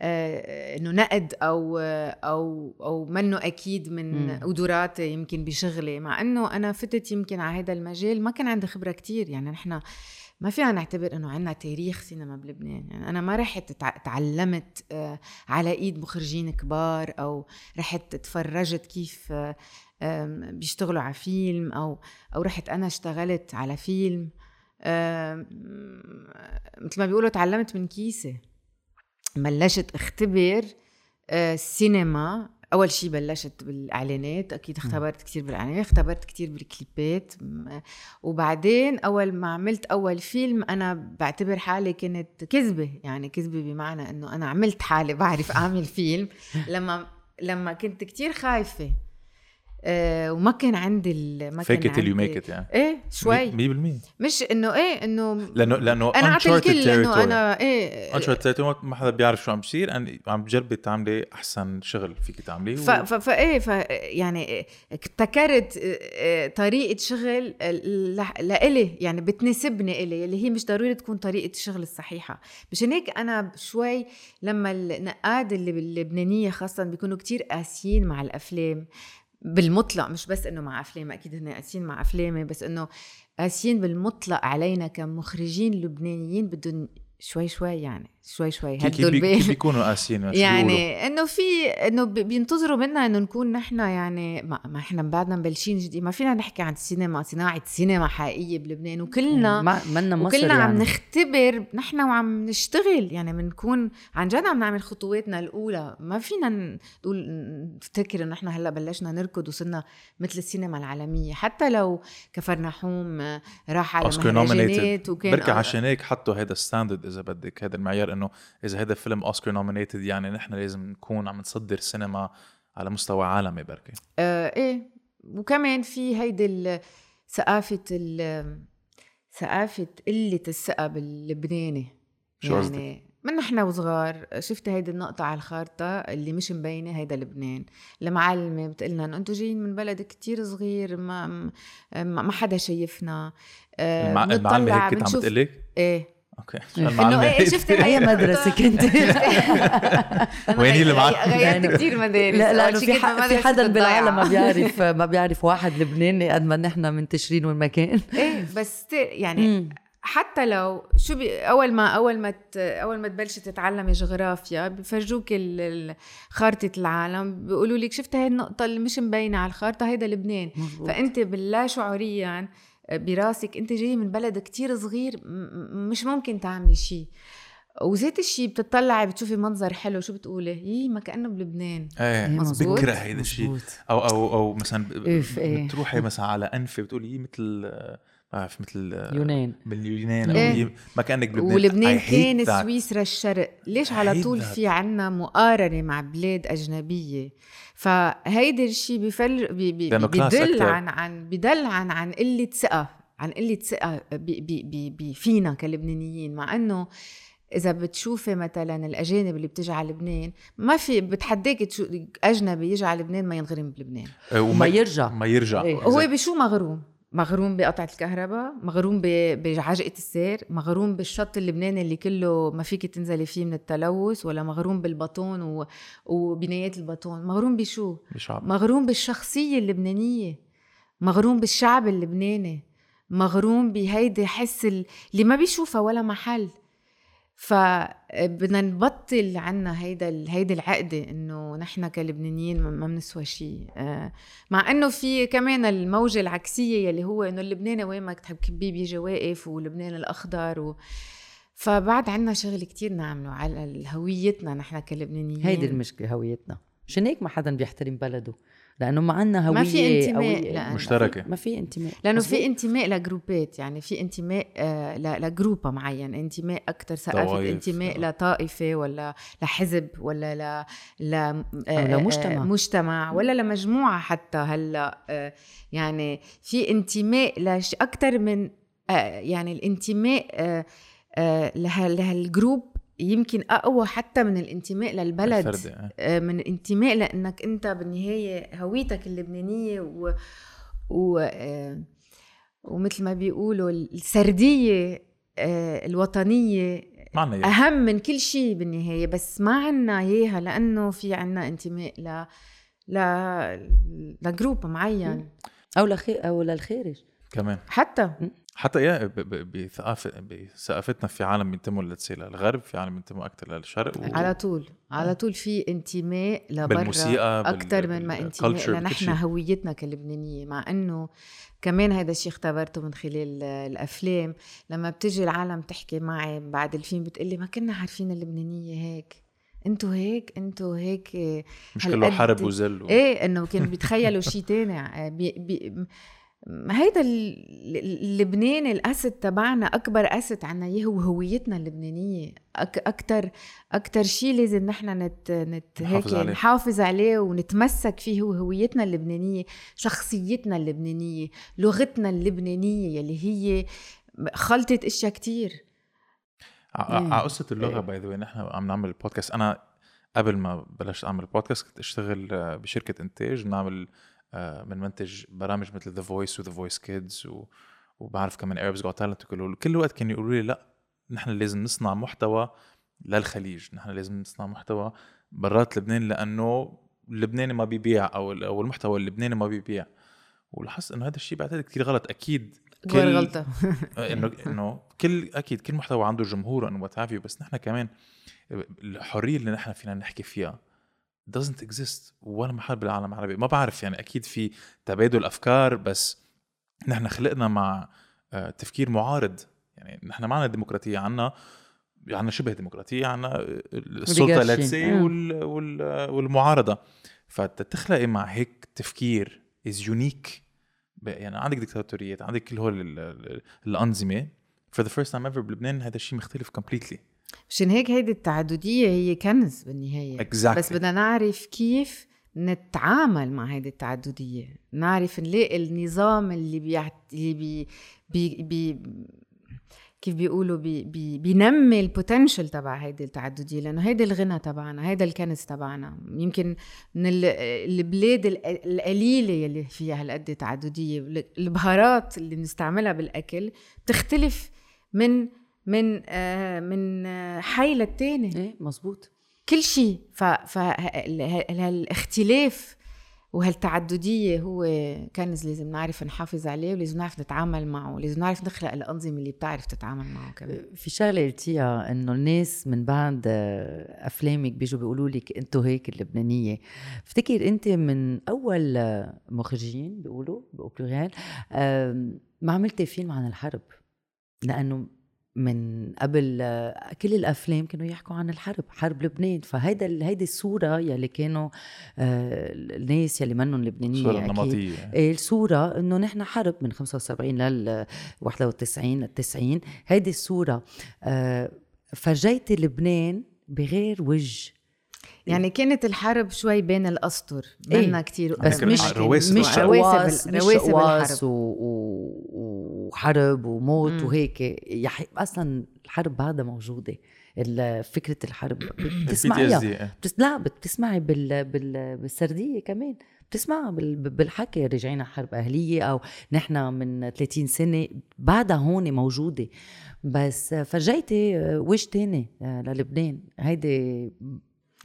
إنه نقد أو أو أو منه أكيد من قدراتي يمكن بشغلي مع إنه أنا فتت يمكن على هذا المجال ما كان عندي خبرة كتير. يعني نحن ما فينا نعتبر إنه عندنا تاريخ سينما بلبنان. يعني أنا ما رحت تعلمت آه، على إيد مخرجين كبار أو رحت تفرجت كيف بيشتغلوا على فيلم أو أو رحت أنا اشتغلت على فيلم. مثل ما بيقولوا تعلمت من كيسة. بلشت اختبر السينما آه، أول شيء بلشت بالإعلانات أكيد اختبرت كثير بالإعلانات اختبرت كثير بالكليبات وبعدين أول ما عملت أول فيلم أنا بعتبر حالي كنت كذبة. يعني كذبة بمعنى إنه أنا عملت حالي بعرف أعمل فيلم. (laughs) لما لما كنت كثير خايفة. آه وما كان عندي ما كان عندي يو ميك ات يعني. إيه شوي. 100% مش إنه إيه إنه لأنه لأنه أنا أعطي الكل انه أنا إيه انشارتد ما حدا بيعرف شو عم بيصير عم بتجربي تعملي أحسن شغل فيك تعمليه. و... فايه ف يعني ابتكرت آه، طريقة شغل لإلي يعني بتناسبني إلي اللي هي مش ضروري تكون طريقة الشغل الصحيحة. مشان هيك أنا شوي لما النقاد اللي باللبنانيه خاصة بيكونوا كتير قاسيين مع الأفلام. بالمطلق مش بس إنه مع افلام أكيد هن قاسيين مع أفلامي بس إنه قاسيين بالمطلق علينا كمخرجين لبنانيين بدهم شوي شوي يعني شوي شوي. هدوا كيف بي- كيف البال بيكونوا قاسيين؟ (laughs) يعني إنه في إنه بينتظروا منا إنه نكون نحن يعني ما, ما إحنا بعدنا مبلشين جديد. ما فينا نحكي عن السينما صناعة سينما حقيقية بلبنان. وكلنا ما منا مصر وكلنا يعني. عم نختبر نحن وعم نشتغل. يعني بنكون عن جد عم نعمل خطواتنا الأولى. ما فينا نقول نفتكر إنه نحن هلأ بلشنا نركض وصرنا مثل السينما العالمية. حتى لو كفرنحوم آه، راح على اوسكار مهرجانات nominated وكان بركي عشان هيك حطوا هيدا standard إذا بدك هذا المعيار إنه إذا هذا فيلم أوسكار nominated يعني نحن لازم نكون عم نصدر سينما على مستوى عالمي بركي. آه إيه. وكمان في هيدي ال- ثقافة ال ثقافة قلة الثقة باللبناني. شو؟ يعني من نحن وصغار شفت هيدي النقطة على الخارطة اللي مش مبينة هيدا لبنان. المعلمة بتقلنا إنه أنتوا جايين من بلد كتير صغير ما ما, حدا شايفنا. آه، المع... المعلمة بنطلع هيك كنت عم بنشوف- تقول لك؟ إيه. أوكي. إنه شفت اي مدرسه كنت وين اللي معك؟ غيرت كتير مدارس. لا لأنه في في حدا بالعالم ما. بيعرف (laughs) ما بيعرف واحد لبناني قد ما نحن منتشرين والمكان إيه بس ت- يعني حتى لو شو بي أول ما أول ما ت- أول ما تبلشي تتعلمي جغرافيا بفرجوك خارطة العالم بيقولوا لك شفت هاي النقطة اللي مش مبينة على الخارطة؟ هيدا لبنان. مزبوط. فأنت باللا شعوريا براسك أنت جاي من بلد كتير صغير مش ممكن تعملي شيء وذات الشيء بتطلعي بتشوفي منظر حلو شو بتقولي يي ما كأنه بلبنان إيه مزبوط. بكره هيدا الشيء. أو أو أو مثلا إيه. بتروحي مثلا على انفي بتقولي يي مثل بعرف مثل يونان من اليونان أو إيه. ما كأنك بلبنان ولبنان كان. سويسرا الشرق ليش على طول. في عنا مقارنة مع بلاد أجنبية فهيدا الشيء بفل بي بي بيدل. عن عن بدل عن عن قلة ثقة عن قلة ثقة بي بي بي بي فينا كلبنانيين مع إنه إذا بتشوفي مثلا الأجانب اللي بتجي على لبنان ما في بتحداك شو أجنبي يجي على لبنان ما ينغرم بلبنان آه، وما يرجع. ما يرجع إيه. هو بشو مغروم؟ مغروم بقطعة الكهرباء مغروم ب- بعجقة السير مغروم بالشط اللبناني اللي كله ما فيك تنزلي فيه من التلوث ولا مغروم بالبطون و... وبنايات البطون مغروم بشو؟ بشعب. مغروم بالشخصية اللبنانية. مغروم بالشعب اللبناني. مغروم بهيدي حس ال- اللي ما بيشوفها ولا محل. فبدنا نبطل عنا هيدا هيدي العقدة إنه نحن كلبنانيين ما- بنسوى شيء آه، مع إنه في كمان الموجة العكسية يلي هو إنه اللبناني وين ما تحب كبيه بيجي واقف ولبنان الأخضر و... فبعد عنا شغل كتير نعمله على هويتنا نحن كلبنانيين. هيدي المشكلة هويتنا. عشان هيك ما حدا بيحترم بلده. لأنه ما عندنا هويه ما في انتماء. لأن- مشتركة. ما في انتماء لأنه. في انتماء لجروبات يعني في انتماء آه، ل- لجروب معين انتماء أكثر ثقافة. انتماء لطائفة ولا لحزب ولا ل ل آه، لمجتمع. آه، مجتمع ولا لمجموعة حتى هلأ آه، يعني في انتماء لش أكثر من آه، يعني الانتماء آه، آه، له- لهالجروب يمكن أقوى حتى من الانتماء للبلد الفردي، إيه. آه، من الانتماء لأنك أنت بالنهاية هويتك اللبنانية و, و... آه، ومثل ما بيقولوا السردية آه، الوطنية ما عنا إياه. أهم من كل شيء بالنهاية بس ما عنا إياها لأنه في عنا انتماء ل ل لجروب معين. أو لخي أو للخارج. كمان. حتى. حتى يا بثقافه بثقافتنا في عالم بينتموا لتسي للغرب في عالم بينتموا أكثر للشرق و... على طول على طول في انتماء لبرا أكثر من ما انتماء لنحن. هويتنا كلبنانية مع إنه كمان هذا الشيء اختبرته من خلال الأفلام لما بتجي العالم تحكي معي بعد الفيلم بتقلي ما كنا عارفين اللبنانية هيك أنتوا هيك أنتوا هيك مش كله حرب وذل و... إيه إنه كانوا بيتخيلوا شيء تاني بي بي م- هيدا ال- ال- اللبناني الأسد تبعنا أكبر أسد عنا إياه هو هويتنا اللبنانية. أك أكثر أكثر شيء لازم نحن نت, نت هيك عليه. نحافظ عليه ونتمسك فيه هو هويتنا اللبنانية شخصيتنا اللبنانية لغتنا اللبنانية يلي هي خلطت إشياء كتير. على قصة اللغة by the نحن عم نعمل البودكاست أنا قبل ما بلشت أعمل البودكاست كنت أشتغل بشركة إنتاج بنعمل بنمنتج برامج مثل The Voice و The Voice Kids وبعرف كمان Arabs Got Talent وكل كل وقت كانوا يقولوا لي لا نحن لازم نصنع محتوى للخليج. نحن لازم نصنع محتوى برات لبنان لأنه اللبناني ما بيبيع أو أو المحتوى اللبناني ما بيبيع. ولاحظت إنه هذا الشيء بعتقد كثير غلط. أكيد كل- غلطة. (laughs) انه إنه كل أكيد كل محتوى عنده جمهور انه but بس نحن كمان الحرية اللي نحن فينا نحكي فيها doesn't exist ولا محل بالعالم العربي. ما بعرف يعني أكيد في تبادل أفكار بس نحن خلقنا مع آه، تفكير معارض. يعني نحن معنا ديمقراطية عنا عنا شبه ديمقراطية عنا السلطة Oligarchy. let's say آه. وال وال والمعارضة. فتتخلقي مع هيك تفكير is unique يعني عندك ديكتاتوريات عندك كل هول ال- ال- الأنظمة. For the first time ever بلبنان هذا الشيء مختلف completely. مشان هيك هيدي التعددية هي كنز بالنهاية. Exactly. بس بدنا نعرف كيف نتعامل مع هيدي التعددية. نعرف نلاقي النظام اللي بيعت... اللي بي... بي... بي... كيف بيقولوا بي... بي... بينمي ال potential تبع هيدي التعددية. لأنه هيدي الغنى تبعنا هيدا الكنز تبعنا. يمكن من ال- البلاد ال- القليلة يلي فيها هالقد تعددية. البهارات اللي بنستعملها بالأكل بتختلف من من آه من آه حي للتاني إيه مزبوط كل شيء. فهالاختلاف وهالتعددية هو كنز لازم نعرف نحافظ عليه ولازم نعرف نتعامل معه ولازم نعرف نخلق الأنظمة اللي بتعرف تتعامل معه كمان. في شغلة قلتيها إنه الناس من بعد آه، أفلامك بيجوا بيقولوا لك أنتوا هيك اللبنانية. افتكر أنت من أول آه، مخرجين بيقولوا بلوريال ما عملتي فيلم عن الحرب؟ لأنه من قبل كل الأفلام كانوا يحكوا عن الحرب حرب لبنان. فهيدا هيدي الصورة يلي كانوا آه، الناس يلي منهم لبنانية صورة أكيد. نمطيه إيه الصورة إنه نحن حرب من 75 لل 91 لل 90 هيدي الصورة آه، فرجيتي لبنان بغير وجه. يعني كانت الحرب شوي بين الأسطر إيه. منا كتير بس بس مش رواسب مش الحرب. رواسب رواسب الحرب و... و... وحرب وموت مم. وهيك. يح... أصلا الحرب بعدها موجودة. ال- فكرة الحرب. بتسمعيها. PTSD. بتس... لا بتسمعي بال... بال... بالسردية كمان. بتسمعها بال... بالحكي. رجعنا حرب أهلية أو نحن من 30 سنة. بعدها هون موجودة. بس فرجيتي وجه تاني؟ للبنان. هيدي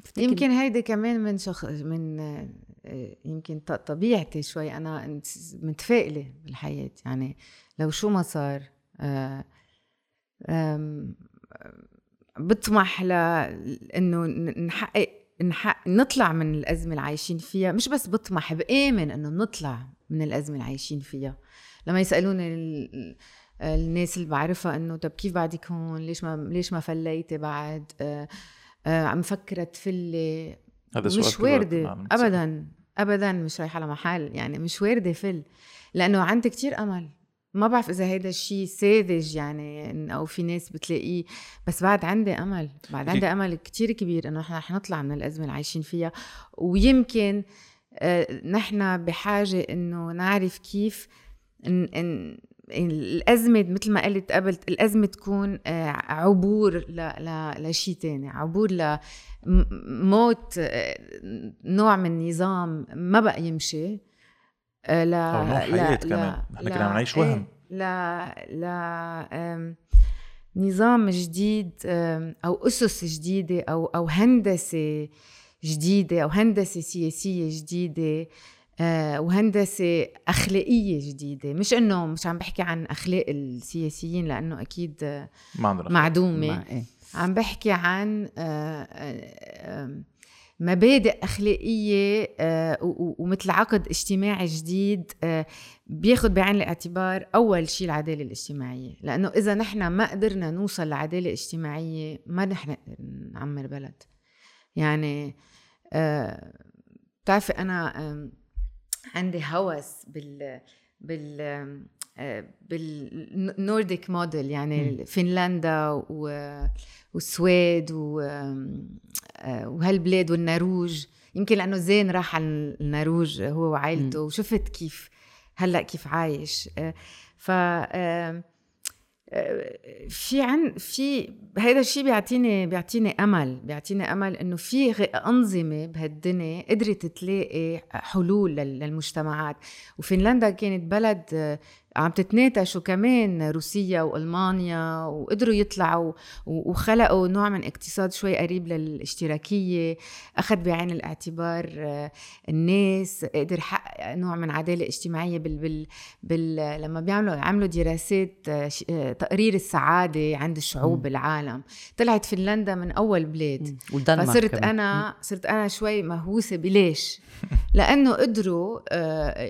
بفتكر- يمكن هيدي كمان من شخ... من آه، يمكن طبيعتي شوي أنا متفائلة بالحياة. يعني لو شو ما صار آه، بطمح لأنه نحقق نحقق نطلع من الأزمة اللي عايشين فيها. مش بس بطمح بآمن إنه نطلع من الأزمة اللي عايشين فيها. لما يسألوني ال- الناس اللي بعرفها إنه طب كيف بعدك هون؟ ليش ما ليش ما فليتي بعد؟ آه عم فكرة تفلي هذا سؤال مش واردة. ابدا ابدا مش رايحة على محل يعني مش واردة فل. لأنه عندي كتير أمل. ما بعرف إذا هيدا الشيء ساذج يعني أو في ناس بتلاقيه. بس بعد عندي أمل بعد. عندي أمل كتير كبير إنه نحن رح نطلع من الأزمة اللي عايشين فيها. ويمكن آه، نحن بحاجة إنه نعرف كيف إن إن الأزمة مثل ما قلت قبل الأزمة تكون آه، عبور ل... ل... لشيء تاني عبور لموت آه، نوع من نظام ما بقى يمشي آه، ل... حياة كمان. نحن كنا عم نعيش وهم. ل ل نظام جديد أسس جديدة أو أو هندسة جديدة أو هندسة سياسية جديدة آه، وهندسة أخلاقية جديدة. مش إنه مش عم بحكي عن أخلاق السياسيين لأنه أكيد آه، معدومة. مع- إيه. عم بحكي عن آه، آه، مبادئ أخلاقية آه، ومثل عقد اجتماعي جديد آه، بياخد بعين الاعتبار أول شيء العدالة الاجتماعية. لأنه إذا نحن ما قدرنا نوصل لعدالة اجتماعية ما نحن نعمر بلد. يعني آه، بتعرفي أنا عندي هوس بال بال آه، بالنورديك موديل يعني فنلندا و- والسويد و- آه، وهالبلاد والنرويج يمكن لأنه زين راح على النرويج هو وعائلته. وشفت كيف هلأ كيف عايش. آه، ف في عن في هذا الشيء بيعطيني بيعطيني أمل. بيعطيني أمل إنه في أنظمة بهالدنيا قدرت تلاقي حلول لل- للمجتمعات. وفنلندا كانت بلد آه، عم تتناتشوا كمان روسيا وألمانيا وقدروا يطلعوا وخلقوا نوع من اقتصاد شوي قريب للاشتراكية أخذ بعين الاعتبار آه، الناس قدر يحقق نوع من عدالة اجتماعية بال, بال, بال لما بيعملوا عملوا دراسات آه، آه، تقرير السعادة عند الشعوب بالعالم طلعت فنلندا من أول بلاد. فصرت أنا صرت أنا شوي مهووسة بليش؟ لأنه قدروا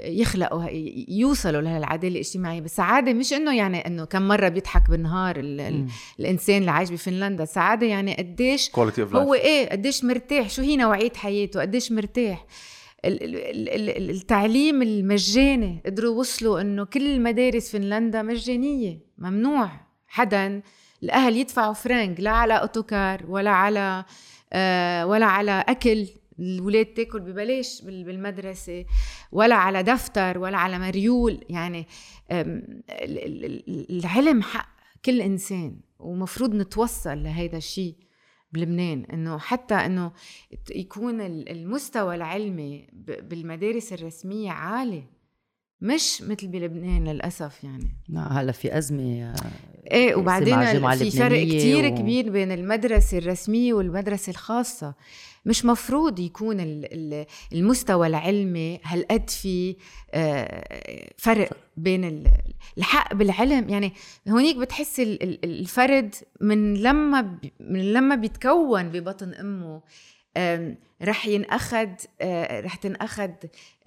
يخلقوا يوصلوا لهالعداله الاجتماعية. بالسعاده مش إنه يعني إنه كم مرة بيضحك بالنهار ال ال الإنسان اللي عايش بفنلندا. السعاده يعني قديش هو إيه قديش مرتاح شو هي نوعية حياته؟ قديش مرتاح؟ التعليم المجاني قدروا وصلوا إنه كل المدارس فنلندا مجانية ممنوع. حدا الأهل يدفعوا فرنك لا على أوتوكار ولا على آه ولا على أكل. الولاد تاكل ببلاش بالمدرسة ولا على دفتر ولا على مريول. يعني العلم حق كل إنسان ومفروض نتوصل لهيدا الشيء بلبنان. إنه حتى إنه يكون المستوى العلمي بالمدارس الرسمية عالي. مش مثل بلبنان للأسف يعني. هلا في أزمة إيه وبعدين في فرق كتير و... كبير بين المدرسة الرسمية والمدرسة الخاصة. مش مفروض يكون المستوى العلمي هالقد في آه، فرق بين الحق بالعلم. يعني هونيك بتحس الفرد من لما من لما بيتكون ببطن أمه رح ينأخذ آه، رح تنأخذ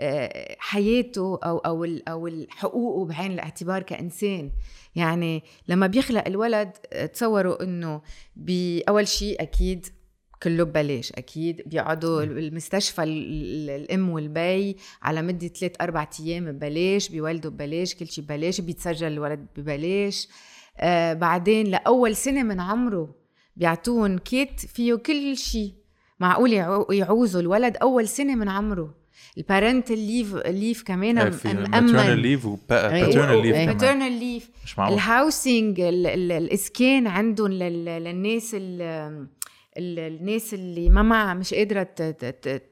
آه، حياته أو أو أو حقوقه بعين الاعتبار كإنسان. يعني لما بيخلق الولد تصوروا إنه باول شيء أكيد كله ببلاش أكيد بيقعدوا بالمستشفى الأم والبي على مدة ثلاث أربع أيام ببلاش بيولدوا ببلاش كل شيء ببلاش بيتسجل الولد ببلاش. آه بعدين لأول سنة من عمره بيعطوهم kit فيه كل شيء معقول يعوزوا الولد أول سنة من عمره. ال parental leave leave كمان مأمن leave و paternal leave paternal leave ال housing الإسكان عندهم للناس اللي الناس اللي ما معها مش قادرة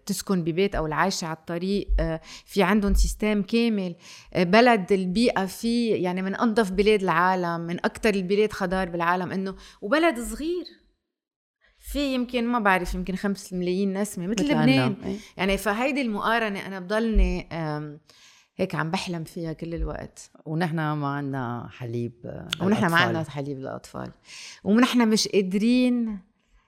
تسكن ببيت أو العايشة على الطريق آه، في عندهم system كامل. آه، بلد البيئة فيه يعني من أنظف بلاد العالم من أكثر البلاد خضار بالعالم إنه وبلد صغير. في يمكن ما بعرف يمكن خمس ملايين نسمة مثل لبنان. إيه. يعني فهيدي المقارنة أنا بضلني هيك عم بحلم فيها كل الوقت. ونحن ما عندنا حليب ونحن ما عندنا حليب للأطفال. ونحن مش قادرين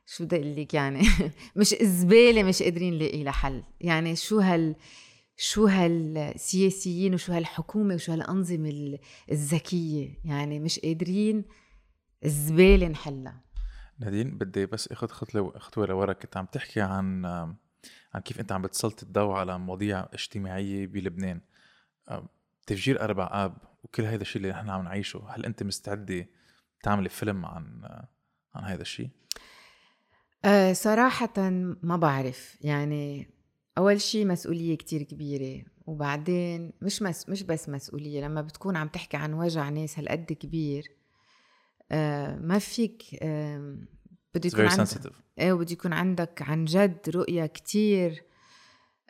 شو بدي أقول لك يعني؟ (laughs) مش زباله مش قادرين نلاقي لها حل. يعني شو هال شو هالسياسيين وشو هالحكومة وشو هالأنظمة الذكية؟ يعني مش قادرين الزباله نحلها. نادين بدي بس أخذ خطوة خطوة لورا. كنت عم تحكي عن عن كيف أنت عم بتسلط الضوء على مواضيع اجتماعية بلبنان. تفجير أربع آب وكل هذا الشيء اللي نحن عم نعيشه هل أنت مستعدة تعملي فيلم عن عن هذا الشيء أه صراحة ما بعرف. يعني أول شي مسؤولية كتير كبيرة وبعدين مش مس مش بس مسؤولية لما بتكون عم تحكي عن وجع ناس هالقد كبير أه ما فيك أه بده يكون عندك إيه وبده يكون عندك عن جد رؤية كتير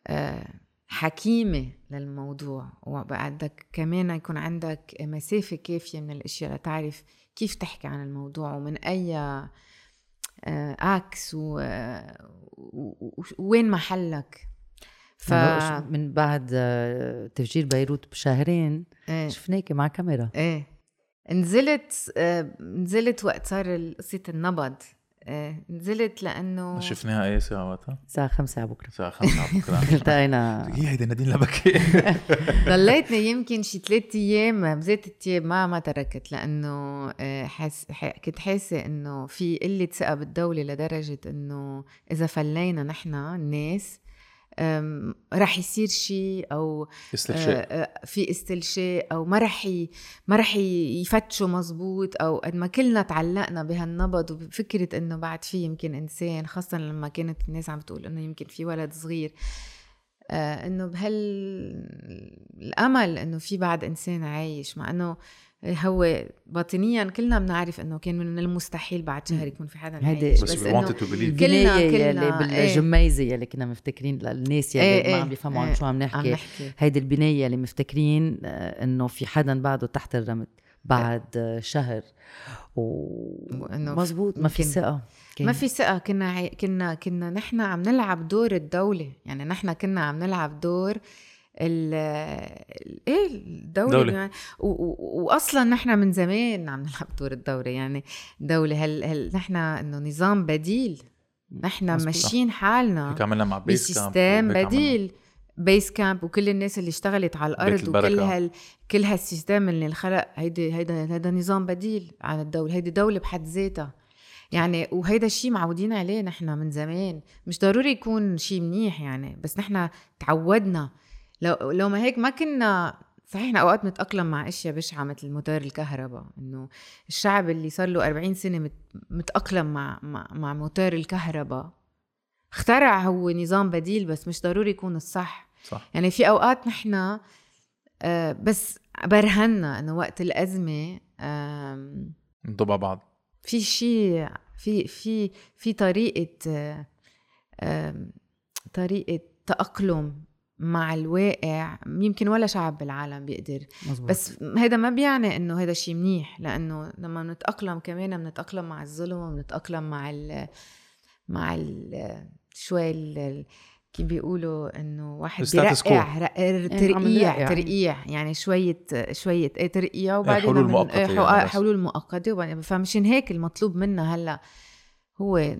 أه حكيمة للموضوع. وبعدك كمان يكون عندك مسافة كافية من الأشياء لتعرف كيف تحكي عن الموضوع ومن أي إكس ووين محلك ف من بعد آه، تفجير بيروت بشهرين إيه. شفناك مع كاميرا. إيه. نزلت آه، نزلت وقت صار قصه النبض إيه نزلت لأنه شفناها أي ساعة وقتها؟ الساعة 5 بكرة. الساعة 5 بكرة. (laughs) التقينا (laughs) هي هيدي نادين لبكي (laughs) ضليتني يمكن شي ثلاث أيام بزيت التياب ما ما تركت لأنه آه، حس كنت حاسة إنه في قلة ثقة بالدولة لدرجة إنه إذا فلينا نحن الناس رح يصير شيء أو استلشاء. في استلشاء أو ما رح ما رح يفتشوا مزبوط أو قد ما كلنا تعلقنا بهالنبض وبفكرة إنه بعد في يمكن إنسان خاصه لما كانت الناس عم تقول إنه يمكن في ولد صغير إنه بهالامل إنه في بعد إنسان عايش مع إنه هو باطنيا كلنا بنعرف إنه كان من المستحيل بعد شهر يكون في حدا هيدي- بس to believe. كلنا- يلي إيه. بالجميزة يلي كنا مفتكرين للناس يلي إيه ما إيه. عم بيفهموا عن إيه. شو عم عم نحكي. نحكي هيدي البناية اللي مفتكرين آه، إنه في حدا بعده تحت الرمل بعد آه، شهر وإنه ومزبوط ما في كان- ما في ثقة. كنا عي... كنا كنا نحن عم نلعب دور الدولة. يعني نحن كنا عم نلعب دور ال ال- إيه الدولة دولة. يعني. واصلا نحن من زمان عم نلعب دور الدولة يعني دولة هل, هل نحن إنه نظام بديل نحن. ماشيين حالنا عملنا مع base ب system. بديل Base Camp وكل الناس اللي اشتغلت على الأرض. وكل هال كل هال system اللي انخلق هيدي هيدا هيدا نظام بديل عن الدولة هيدي دولة بحد ذاتها يعني وهيدا الشيء معودين عليه نحن من زمان مش ضروري يكون شيء منيح يعني بس نحن تعودنا لو لو ما هيك ما كنا صحيح أوقات نتأقلم مع أشياء بشعة مثل موتور الكهرباء إنه الشعب اللي صار له 40 سنة مت- متأقلم مع مع, مع موتور الكهرباء. اخترع هو نظام بديل بس مش ضروري يكون الصح. صح. يعني في أوقات نحن آه، بس برهنا إنه وقت الأزمة آم، نضب على بعض. في شيء في في في طريقة آه، طريقة تأقلم مع الواقع يمكن ولا شعب بالعالم بيقدر مزبوط. بس هيدا ما بيعني إنه هيدا شيء منيح لأنه لما بنتاقلم كمان بنتاقلم مع الظلم وبنتاقلم مع ال مع ال شوي ال كيف بيقولوا إنه واحد. بيرقع رق- عم ترقيع. ترقيع يعني شوية شوية إيه ترقيع وبعدين حلول إيه، يعني. حلول مؤقتة وبعدين فمشان هيك المطلوب منا هلأ هو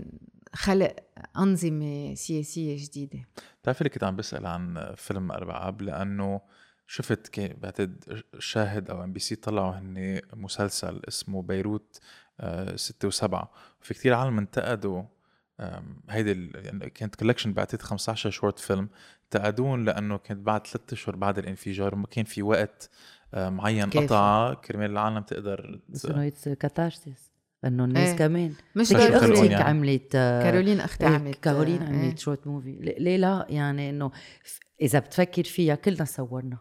خلق أنظمة سياسية جديدة. بتعرفي اللي كنت عم بسأل عن فيلم أربعة آب؟ لأنه شفت okay بعتقد شاهد أو MBC طلعوا هن مسلسل اسمه بيروت آه، ستة وسبعة. في كتير عالم انتقدوا هيدي ال- يعني كانت collection بعتقد 15 short film انتقدون لأنه كانت بعد ثلاثة اشهر بعد الانفجار وما كان في وقت آه، معين. قطع كرمال العالم تقدر بس انه catharsis انه الناس إيه. كمان مش أختك يعني. عملت آه، كارولين أختي إيه، عملت كارولين آه، عملت إيه. short movie ليه لا يعني إنه إذا بتفكر فيها كلنا صورنا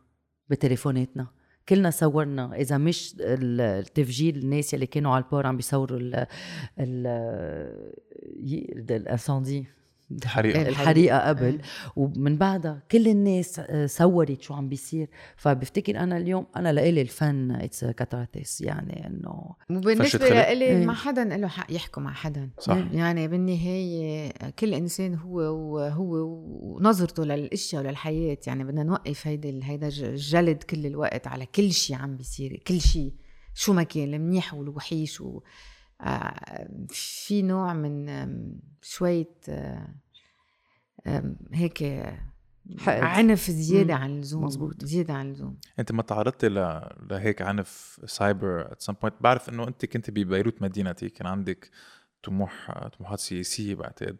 بتليفوناتنا كلنا صورنا إذا مش ال- التفجير الناس اللي كانوا على ال port عم بيصوروا ال ال إيه. الحريقة. قبل. إيه. ومن بعدها كل الناس صورت شو عم بيصير. فبفتكر أنا اليوم أنا لإلي الفن it's catharsis يعني إنه خلق. لإلي إيه. ما حدا له حق يحكوا مع حدا. صح. يعني بالنهاية كل إنسان هو وهو ونظرته للأشياء وللحياة. يعني بدنا نوقف هيدا هيدا الجلد كل الوقت على كل شيء عم بيصير كل شيء شو ما كان المنيح والوحيش و في نوع من شوية آه، هيك حقد. عنف زيادة. عن اللزوم مزبوط. زيادة عن اللزوم أنت ما تعرضتي ل... لهيك عنف cyber at some point بعرف إنه أنت كنت ببيروت مدينتي كان عندك طموح طموحات سياسية بعتقد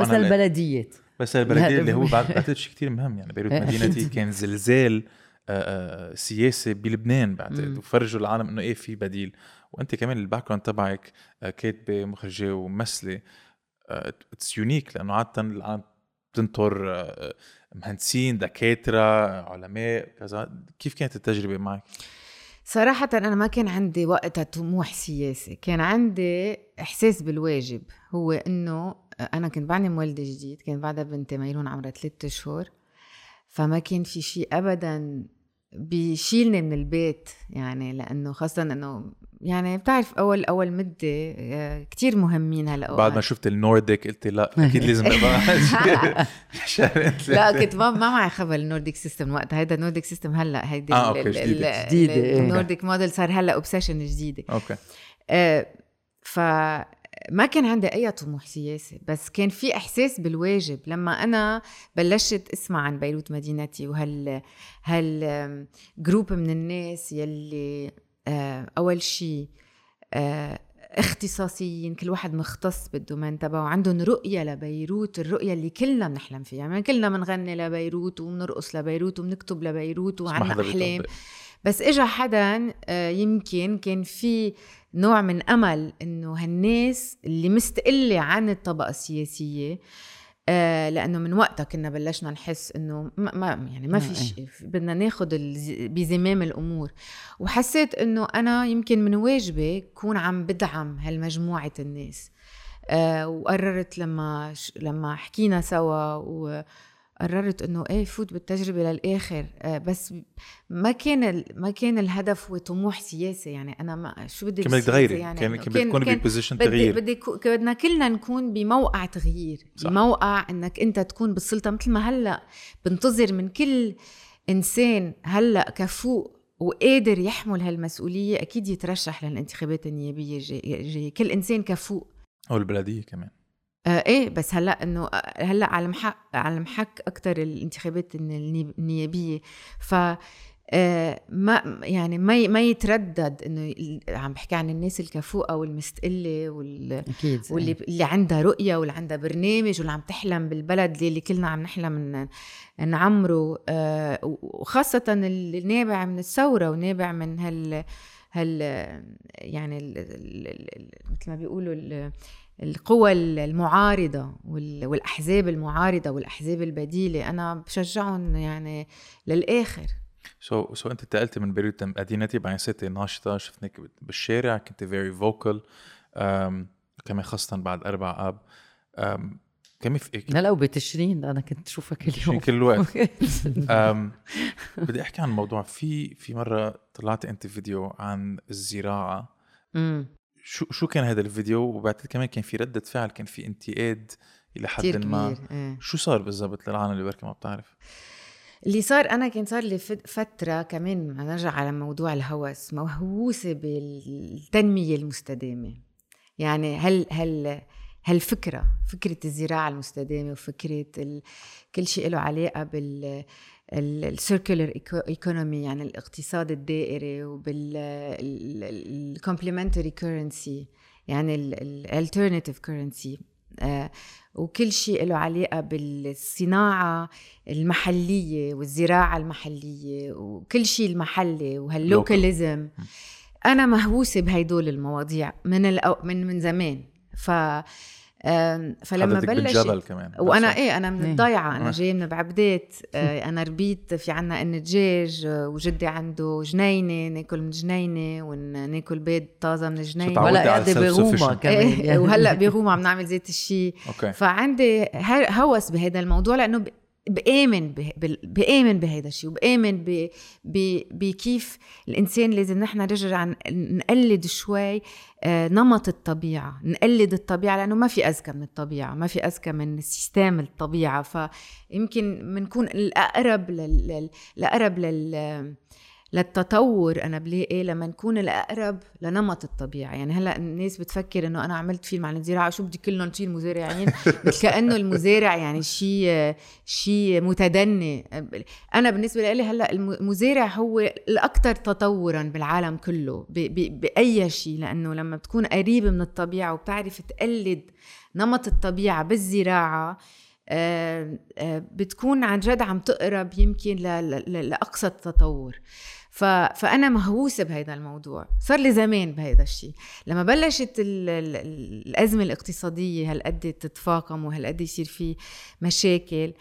بس البلديات بس البلديه لا، اللي هو بعتقد شيء كثير مهم يعني بيروت. (laughs) مدينتي كان زلزال آه، آه، سياسي بلبنان بعتقد. وفرجوا العالم إنه إيه في بديل وأنت كمان ال background تبعك آه، كاتبة مخرجة وممثلة it's unique لأنه عاده العالم بتنطر آه، مهندسين دكاترة علماء كذا كيف كانت التجربة معك؟ صراحة أنا ما كان عندي وقتها طموح سياسي كان عندي إحساس بالواجب هو إنه أنا كنت بعدني مولدة جديد كان بعدها بنتي ميرون عمرها ثلاثة أشهر فما كان في شيء أبدا بيشيلني من البيت يعني لأنه خاصة إنه يعني بتعرف أول أول مدة آه، كتير مهمين هلا بعد ما شفت ال Nordic قلت لا أكيد (laughs) لازم (laughs) (laughs) لا. كنت ما ما معي خبر ال Nordic system وقتها هيدا ال Nordic system هلأ هيدي آه، okay، جديدة. جديدة، إيه. ال Nordic model صار هلأ obsession جديدة okay آه، فما كان عندي أي طموح سياسي بس كان في إحساس بالواجب. لما أنا بلشت أسمع عن بيروت مدينتي وهال هال group من الناس يلي آه، أول شيء اختصاصيين كل واحد مختص بال domaine تبعه عندهم رؤية لبيروت الرؤية اللي كلنا بنحلم فيها. يعني كلنا بنغني لبيروت وبنرقص لبيروت وبنكتب لبيروت ما حدا أحلام. بس اجى حدا آه، يمكن كان في نوع من أمل إنه هالناس اللي مستقلة عن الطبقة السياسية آه لأنه من وقتها كنا بلشنا نحس إنه ما, ما يعني ما آه، في شيء بدنا ناخذ بزمام الأمور وحسيت إنه أنا يمكن من واجبي كون عم بدعم هالمجموعة الناس آه وقررت لما. لما حكينا سوا وقررت إنه إيه فوت بالتجربة للآخر. آه بس ما كان ال... ما كان الهدف وطموح سياسي. يعني أنا ما شو بدي كان بدك بالسياسة تغيري. يعني كان كان بدك ب position تغيير. بدي بدنا كلنا نكون بموقع تغيير. صح. بموقع إنك أنت تكون بالسلطة. مثل ما هلأ بنتظر من كل إنسان هلأ كفوق وقادر يحمل هالمسؤولية أكيد يترشح للانتخابات النيابية الجاية. كل إنسان كفوق أو البلدية كمان. آه إيه بس هلأ إنه آه، هلأ على محك على محك أكثر الانتخابات الني- النيابية. ف آه ما يعني ما ما يتردد إنه عم بحكي عن الناس الكفوقه والمستقلة وال أكيد. واللي اللي عندها رؤية واللي عندها برنامج واللي عم تحلم بالبلد اللي كلنا عم نحلم نعمره. آه، وخاصة اللي نابع من الثورة ونابع من هال هال يعني مثل ما بيقولوا القوى المعارضة وال- والأحزاب المعارضة والأحزاب البديلة أنا بشجعهم يعني للآخر. so so أنت انتقلتي من بيروت مدينتي بعدين صرتي ناشطة شفناك بالشارع كنت very vocal كمان خاصة بعد أربع أب. um, كمان في هلا وبتشرين أنا كنت اشوفها كل يوم كل الوقت أم بدي أحكي عن موضوع في في مرة طلعت أنت فيديو عن الزراعة. شو شو كان هذا الفيديو؟ وبعدين كمان كان في ردة فعل كان في انتقاد إلى حد كتير ما. كبير إيه. شو صار بالضبط للعالم اللي بركي ما بتعرف؟ اللي صار أنا كان صار لي فت- فترة كمان نرجع على موضوع الهوس مهووسه بالتنمية المستدامة. يعني هل هل هالفكرة فكرة الزراعة المستدامة وفكرة ال... كل شيء له علاقة بال ال circular economy يعني الاقتصاد الدائري وبال complementary currency يعني ال alternative currency وكل شيء له علاقة بالصناعة المحلية والزراعة المحلية وكل شيء المحلي وهال localism أنا مهووسة بهدول المواضيع من الأو... من من زمان. ف فلما بلشت بالجبل كمان وأنا؟ إيه أنا من إيه. الضيعة أنا آه. جاية من بعبدات آه، أنا ربيت في عنا ان دجاج آه، وجدي عنده جنينة ناكل من جنينة وناكل بيض طازة من جنينة ولا قاعدة. بغومه كمان إيه يعني. وهلأ بغوم عم نعمل زيت الشي (laughs) أوكي فعندي ه- هوس بهذا الموضوع لأنه بآمن بآمن بهذا الشيء وبآمن بكيف الإنسان لازم نحن نرجع نقلد شوي آه، نمط الطبيعة نقلد الطبيعة لأنه ما في أذكى من الطبيعة ما في أذكى من سيستم الطبيعة. فيمكن بنكون الأقرب لل... لل- الأقرب لل للتطور. أنا بلاقي لما نكون الأقرب لنمط الطبيعة. يعني هلأ الناس بتفكر إنه أنا عملت فيلم عن الزراعة شو بدي كلنا نصير مزارعين (laughs) مثل كأنه المزارع يعني شيء شيء متدني. أنا بالنسبة لي هلأ الم- المزارع هو الاكثر تطورا بالعالم كله بأي شيء. لأنه لما بتكون قريب من الطبيعة وبتعرف تقلد نمط الطبيعة بالزراعة آه، آه، بتكون عن جد عم تقرب يمكن لأقصى التطور. ف... فأنا مهووسة بهذا الموضوع. صار لي زمان بهذا الشيء. لما بلشت ال... ال... الأزمة الاقتصادية هالقد تتفاقم وهالقد يصير في مشاكل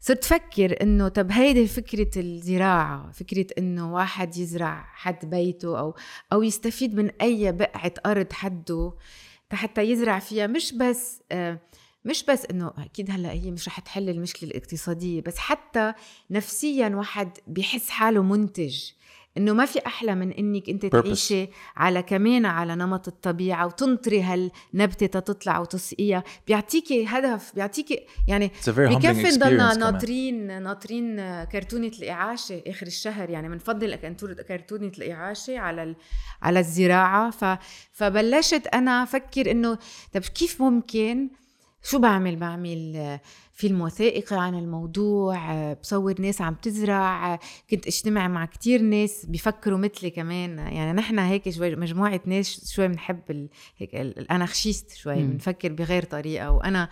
صرت فكر إنه طب هيدي فكرة الزراعة فكرة إنه واحد يزرع حد بيته أو أو يستفيد من أي بقعة أرض حده حتى يزرع فيها. مش بس آه مش بس إنه أكيد هلأ هي مش رح تحل المشكلة الاقتصادية بس حتى نفسيا واحد بيحس حاله منتج. إنه ما في أحلى من إنك أنت Purpose. تعيشي على كمان على نمط الطبيعة وتنطري هالنبتة تطلع وتسقيها بيعطيكي هدف بيعطيكي يعني بكفي نضلنا. ناطرين ناطرين كرتونة الإعاشة آخر الشهر يعني بنفضل كرتونة الإعاشة على ال... على الزراعة ف... فبلشت أنا أفكر إنه طب كيف ممكن شو بعمل؟ بعمل آه، فيلم وثائقي عن الموضوع آه، بصور ناس عم تزرع آه، كنت اجتمع مع كتير ناس بيفكروا مثلي كمان. يعني نحن هيك شوي مجموعة ناس شوي بنحب ال... هيك ال- ال anarchist شوي. بنفكر بغير طريقة. وأنا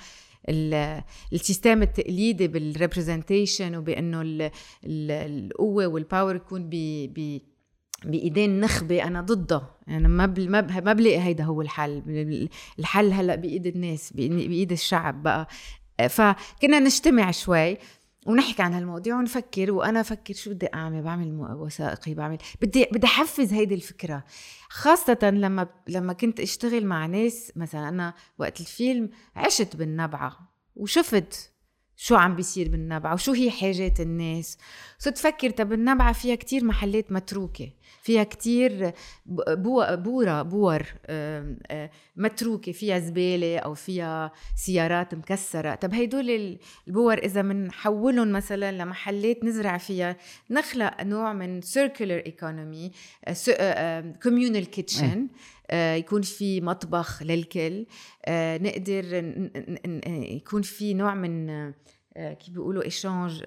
ال- ال system التقليدي بال representation وبأنه ال- ال- القوة وال power يكون ب بإيدين نخبة أنا ضدها يعني ما بل ما ما بلاقي هيدا هو الحل. الحل هلأ بإيد الناس بإيد الشعب بقى. فكنا نجتمع شوي ونحكي عن هالمواضيع ونفكر وأنا أفكر شو بدي أعمل؟ بعمل وثائقي بعمل. بدي بدي أحفز هيدي الفكرة. خاصة لما لما كنت أشتغل مع ناس مثلا أنا وقت الفيلم عشت بالنبعة وشفت شو عم بيصير بالنبعة وشو هي حاجات الناس. صرت تفكر طب النبعة فيها كتير محلات متروكة فيها كتير بورة بور متروكة فيها زبالة أو فيها سيارات مكسرة. طب هيدول البور إذا منحولهم مثلا لمحلات نزرع فيها نخلق نوع من circular economy communal kitchen يكون في مطبخ للكل. نقدر يكون في نوع من كيف بيقولوا échange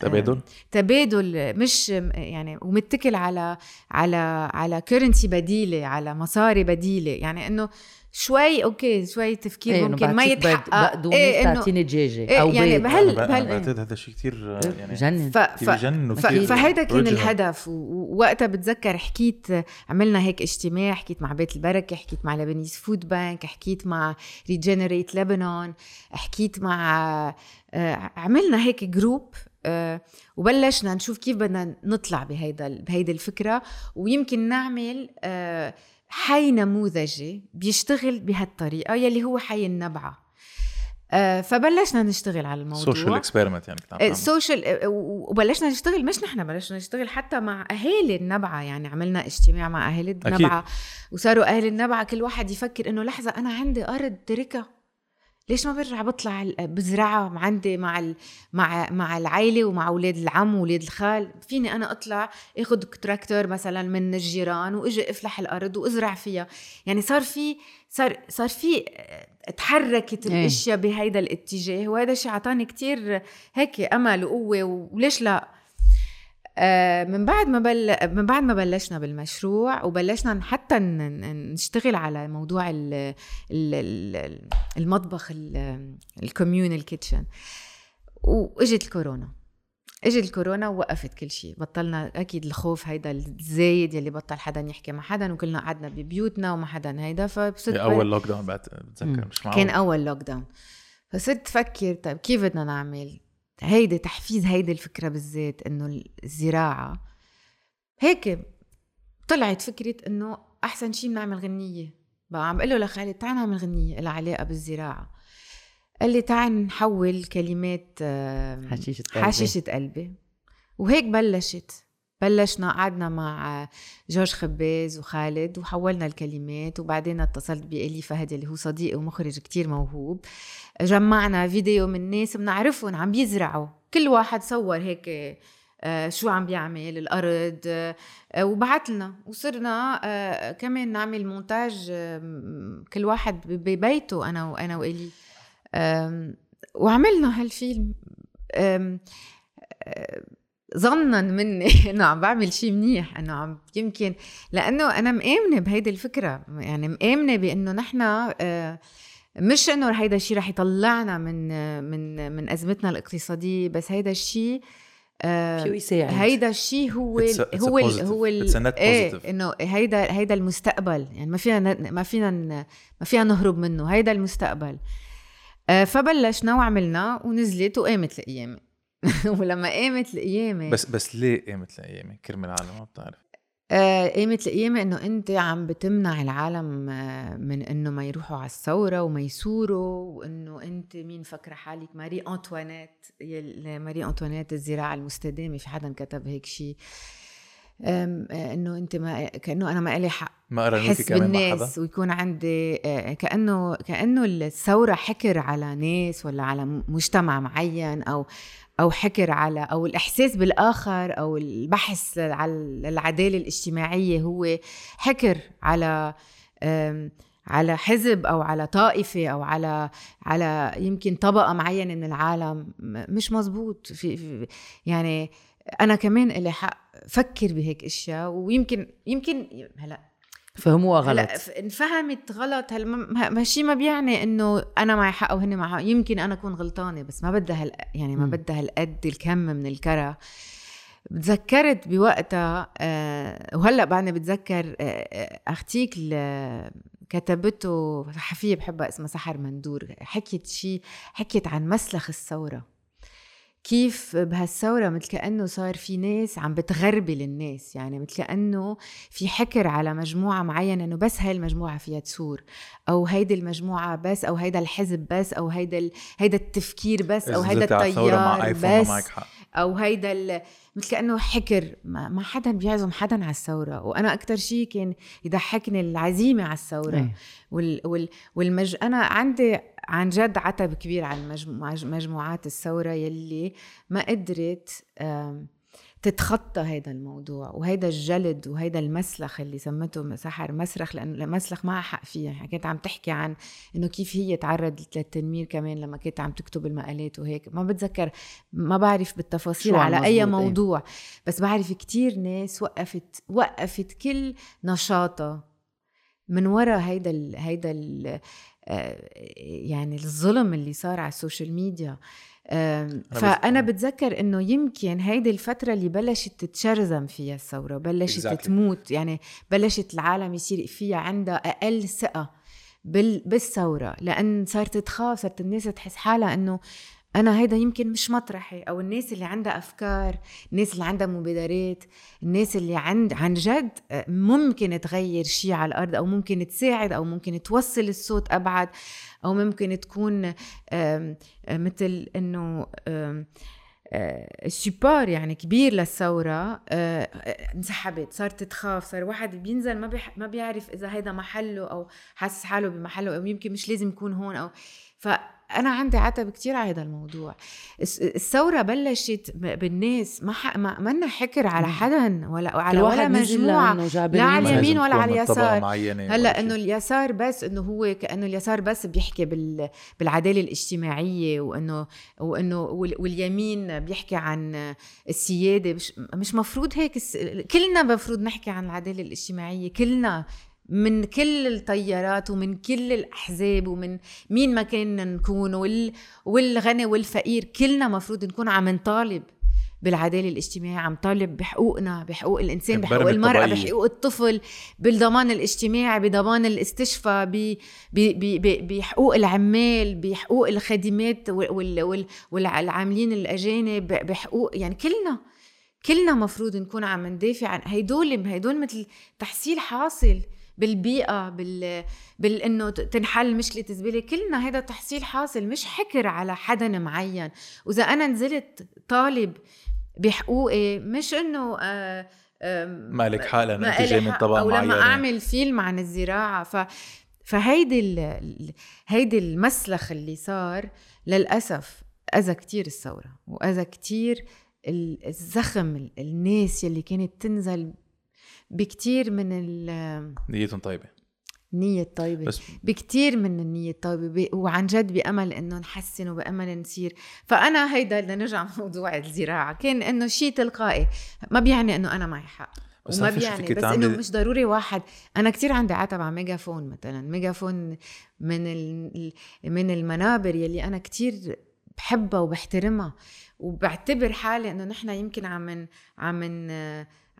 تبادل؟ تبادل مش يعني ومتكل على على على currency بديلة على مصاري بديلة. يعني إنه شوي okay شوي تفكير إيه ممكن ما يتحقق بقدونس إيه تعطيني دجاجه إيه أو يعني بيض بهال بهال بهال هذا شيء كثير يعني بجنن ف... ف... فهيدا كان. الهدف. ووقتها بتذكر حكيت عملنا هيك اجتماع حكيت مع بيت البركة حكيت مع Lebanese Food Bank حكيت مع Regenerate Lebanon حكيت مع آه، عملنا هيك group آه، وبلشنا نشوف كيف بدنا نطلع بهيدا بهيدي الفكرة. ويمكن نعمل آه، حي نموذجي بيشتغل بهالطريقة يلي هو حي النبعة. آه، فبلشنا نشتغل على الموضوع. social experiment يعني كنت عم تعمل. ال social وبلشنا نشتغل مش نحن بلشنا نشتغل حتى مع أهالي النبعة. يعني عملنا اجتماع مع أهالي النبعة وصاروا أهالي النبعة كل واحد يفكر إنه لحظة أنا عندي أرض تركها ليش ما برجع بطلع بزرعها عندي مع ال... مع مع العائله ومع أولاد العم وأولاد الخال؟ فيني أنا أطلع اخذ تراكتور مثلا من الجيران وإجي أفلح الأرض وأزرع فيها. يعني صار في صار صار في آه، تحركت إيه. الأشياء بهيدا الاتجاه وهذا الشيء أعطاني كتير هيك أمل وقوة. وليش لا؟ آه، من بعد ما بل... من بعد ما بلشنا بالمشروع وبلشنا حتى نشتغل على موضوع ال... ال... ال- المطبخ ال communal kitchen وإجت الكورونا. إجت الكورونا ووقفت كل شيء. بطلنا أكيد الخوف هيدا الزايد يلي بطل حدا يحكي مع حدا وكلنا قعدنا ببيوتنا وما حدا هيدا. فصرت أول lockdown بتذكر مش معقول. كان أول lockdown فصرت أفكر طيب كيف بدنا نعمل؟ هيدي تحفيز هيدي الفكرة بالذات إنه الزراعة. هيك طلعت فكرة إنه أحسن شيء بنعمل غنية. بقى عم بقول له لخالد تعال نعمل غنية لها علاقة بالزراعة. قال لي تعال نحول كلمات حشيشة قلبي. حشيشة قلبي. وهيك بلشت. بلشنا قعدنا مع جورج خباز وخالد وحولنا الكلمات وبعدين اتصلت بإلي فهد اللي هو صديقي ومخرج كتير موهوب. جمعنا فيديو من ناس بنعرفهم عم بيزرعوا كل واحد صور هيك آه، شو عم بيعمل الأرض آه، وبعت لنا وصرنا آه، كمان نعمل مونتاج كل واحد ببيته أنا وأنا والي وعملنا هالفيلم. ظنا مني (laughs) إنه عم بعمل شيء منيح إنه عم يمكن لأنه أنا مآمنة بهيدي الفكرة يعني مآمنة بإنه نحن آه، مش إنه هيدا الشيء رح يطلعنا من من من أزمتنا الاقتصادية بس هيدا الشيء آه، هيدا الشيء هو It's a- it's a هو ال. هو ال إيه. إنه هيدا هيدا المستقبل يعني ما فينا ما فينا ما فينا نهرب منه هيدا المستقبل آه، فبلشنا وعملنا ونزلت وقامت القيامه (laughs) ولما قامت القيامه بس بس ليه قامت الأيام كرمال العالم ما بتعرف. آه، قامت القيامة إنه أنت عم بتمنع العالم آه، من إنه ما يروحوا على الثورة وما يثوروا وإنه أنت مين فكرة حالك؟ ماري انطوانيت ماري انطوانيت الزراعة المستدامة في حدا كتب هيك شيء آه، إنه أنت ما كأنه أنا ما لي حق ما قرنوكي احس كمان مع حدا بالناس ويكون عندي كأنه كأنه الثورة حكر على ناس ولا على مجتمع معين أو أو حكر على أو الإحساس بالآخر أو البحث على العدالة الاجتماعية هو حكر على على حزب أو على طائفة أو على على يمكن طبقة معينة من العالم. مش مزبوط. في, في يعني أنا كمان لي حق فكر بهيك إشياء ويمكن يمكن هلا فهموها غلط. هلا انفهمت غلط. هل ما- ما شيء ما بيعني إنه أنا معي حق وهن معي حق. يمكن أنا أكون غلطانة بس ما بدها هال يعني ما. بدها هالقد الكم من الكرة. تذكرت بوقتها آه وهلأ بعدني بتذكر آه آه، أختيك ال- كتبته صحفيه بحبها اسمها سحر مندور حكيت شيء حكيت عن مسلخ الثورة. كيف بهالثورة مثل كأنه صار في ناس عم بتغربل الناس يعني مثل كأنه في حكر على مجموعة معينة إنه بس هاي المجموعة فيها تثور أو هيدي المجموعة بس أو هيدا الحزب بس أو هيدا. هيدا التفكير بس أو هيدا التيار بس أو هيدا. مثل كأنه حكر ما, ما حدا بيعزم حدا على الثورة وأنا أكتر شيء كان يضحكني العزيمة على الثورة أي. وال... وال... والمج... أنا عندي عن جد عتب كبير على مجموعات الثورة يلي ما قدرت تتخطى هذا الموضوع وهيدا الجلد وهيدا المسلخ اللي سمته سحر مسرخ لأنه المسلخ ما حق فيه يعني كانت عم تحكي عن إنه كيف هي تعرضت للتنمير كمان لما كانت عم تكتب المقالات وهيك. ما بتذكر ما بعرف بالتفاصيل على أي موضوع بس بعرف كتير ناس وقفت وقفت كل نشاطها من وراء هيدا ال هيدا ال آه، يعني الظلم اللي صار على ال social media. فأنا بتذكر إنه يمكن هيدي الفترة اللي بلشت تتشرذم فيها الثورة بلشت exactly. تموت يعني بلشت العالم يصير فيها عندها أقل ثقة بالثورة لأن صارت تخاف صارت الناس تحس حالها إنه أنا هيدا يمكن مش مطرحي أو الناس اللي عندها أفكار الناس اللي عندها مبادرات الناس اللي عند عن جد آه، ممكن تغير شيء على الأرض أو ممكن تساعد أو ممكن توصل الصوت أبعد أو ممكن تكون آه، مثل إنه سوبار يعني كبير للثورة آه، انسحبت صارت تخاف صار واحد بينزل ما ما بيعرف إذا هيدا محله أو حاسس حاله بمحله أو يمكن مش لازم يكون هون أو ف أنا عندي عتب كتير على هذا الموضوع. الثورة بلشت بالناس ما ح... ما منا حكر على حدا ولا على ولا مجموعة. لا على اليمين ولا على اليسار. هلأ إنه اليسار بس إنه هو كانه اليسار بس بيحكي بال... بالعدالة الاجتماعية وإنه وإنه واليمين بيحكي عن السيادة. مش مش مفروض هيك كلنا مفروض نحكي عن العدالة الاجتماعية. كلنا من كل التيارات ومن كل الأحزاب ومن مين ما كنا نكون وال والغني والفقير كلنا مفروض نكون عم نطالب بالعدالة الاجتماعية عم طالب بحقوقنا بحقوق الإنسان بحقوق المرأة بحقوق الطفل بالضمان الاجتماعي بضمان الاستشفاء بحقوق العمال بحقوق الخادمات والعاملين الأجانب بحقوق يعني كلنا كلنا مفروض نكون عم ندافع عن هيدول هيدول مثل تحصيل حاصل. بالبيئة بال بانه تنحل مشكلة الزباله كلنا هذا تحصيل حاصل مش حكر على حدا معين. وإذا أنا نزلت طالب بحقوقي مش إنه آه مالك حالة أنت جاي من طبقه أو لما أعمل فيلم عن الزراعة. ف فهيدي ال... هيدي المسلخ اللي صار للأسف أذى كتير الثورة وأذى كتير الزخم الناس يلي كانت تنزل بكتير من ال نيتهم طيبة. نية طيبة. بس بكتير من النية الطيبة. وعن جد بأمل إنه نحسن وبأمل نصير. فأنا هيدا بدنا نرجع موضوع الزراعة. كان إنه شيء تلقائي. ما بيعني إنه أنا معي حق. بس وما بيعني. بس إنه مش ضروري واحد. أنا كتير عندي عتب على ميجافون مثلا. ميجافون من من المنابر يلي أنا كتير بحبها وبحترمها. وبعتبر حالي إنه نحن يمكن عم عم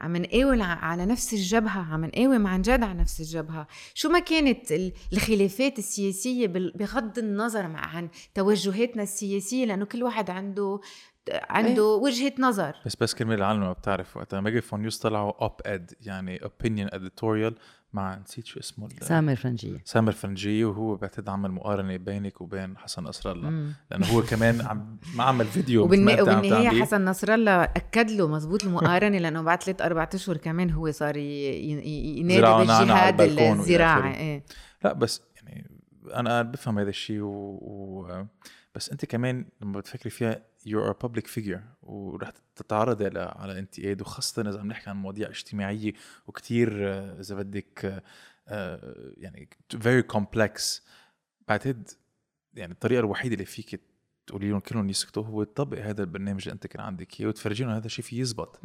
عم نقاوم على نفس الجبهة عم نقاوم عن جد على نفس الجبهة. شو ما كانت الخلافات السياسية بغض النظر عن توجهاتنا السياسية لأنه كل واحد عنده عنده أيه؟ وجهة نظر. بس بس كرمال العالم ما بتعرف وقتها. Megaphone News طلعوا op-ed يعني opinion editorial مع نسيت شو اسمه سامر فرنجية سامر فرنجية وهو بعتقد عمل مقارنة بينك وبين حسن نصر الله لأنه هو كمان عم ما عمل فيديو وبالنهاية حسن نصر الله أكد له مزبوط المقارنة لأنه بعد ثلاث أربع أشهر كمان هو صار ينادي بالجهاد الزراعي إيه. لا بس يعني أنا بفهم هذا الشيء و... و... بس أنت كمان لما بتفكري فيها you're a public figure ورح تتعرضي على على انتقاد وخاصة إذا عم نحكي عن مواضيع اجتماعية وكتير آه، إذا بدك آه، يعني very complex. بعتقد يعني الطريقة الوحيدة اللي فيك تقولي لهم كلهم يسكتوا هو تطبق هذا البرنامج اللي أنت كان عندك إياه وتفرجيهم هذا الشيء في يزبط.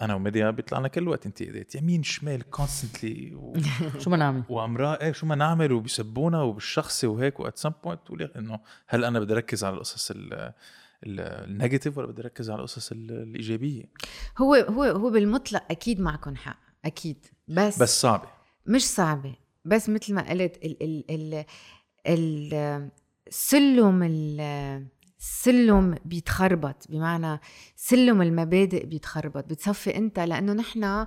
أنا وميديا بيطلع لنا كل وقت انتقادات يمين شمال constantly و... (laughs) شو ما نعمل؟ وامراء إيه شو ما نعمل وبيسبونا وبالشخصي وهيك و at some point إنه هل أنا بدي أركز على القصص ال negative ولا بدي اركز على القصص الإيجابية. هو هو هو بالمطلق أكيد معكم حق أكيد. بس بس صعبة. مش صعبة. بس مثل ما قلت ال ال ال ال السلم ال- السلم بيتخربط. بمعنى سلم المبادئ بيتخربط. بتصفي أنت لأنه نحن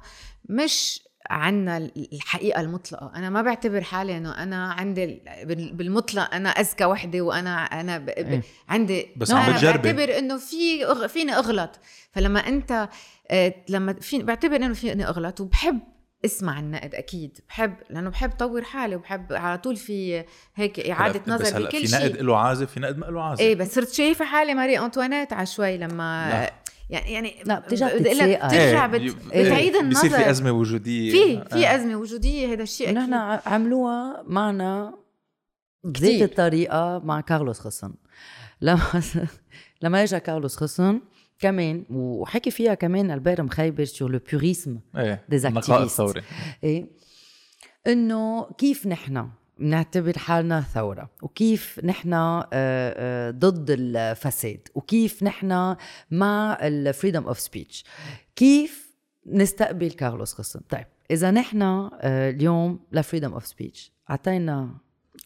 مش عنا الحقيقة المطلقة. أنا ما بعتبر حالي أنه أنا عندي ال- بال- بالمطلق أنا أذكى وحدة وأنا أنا ب... ب... عندي بس أنا عم بتجربي. بعتبر أنه في أغ... فيني أغلط. فلما أنت آه، لما في بعتبر أنه فيني أغلط وبحب أسمع النقد أكيد. بحب لأنه بحب طور حالي وبحب على طول في هيك إعادة هلا بس نظر هلا بكل في نقد شيء. له عازف في نقد ما له عازف. إيه بس صرت شايفة حالي ماري انطوانيت على شوي لما لا. يعني يعني لا، بترجع بتتساءل. بترجع إيه، بت... بتعيد إيه، النظر بصير في أزمة وجودية في في آه. أزمة وجودية هذا الشيء نحن أكيد عملوها معنا بذات كتير. الطريقة مع كارلوس غصن لما (laughs) لما اجى كارلوس غصن كمان وحكي فيها كمان البير مخيبر إيه des النقاء activistes. الثوري إيه إنه كيف نحن بنعتبر حالنا ثورة. وكيف نحن آه، آه، ضد الفساد. وكيف نحن مع ال freedom of speech كيف نستقبل كارلوس غصن طيب إذا نحن آه، اليوم ل freedom of speech أعطينا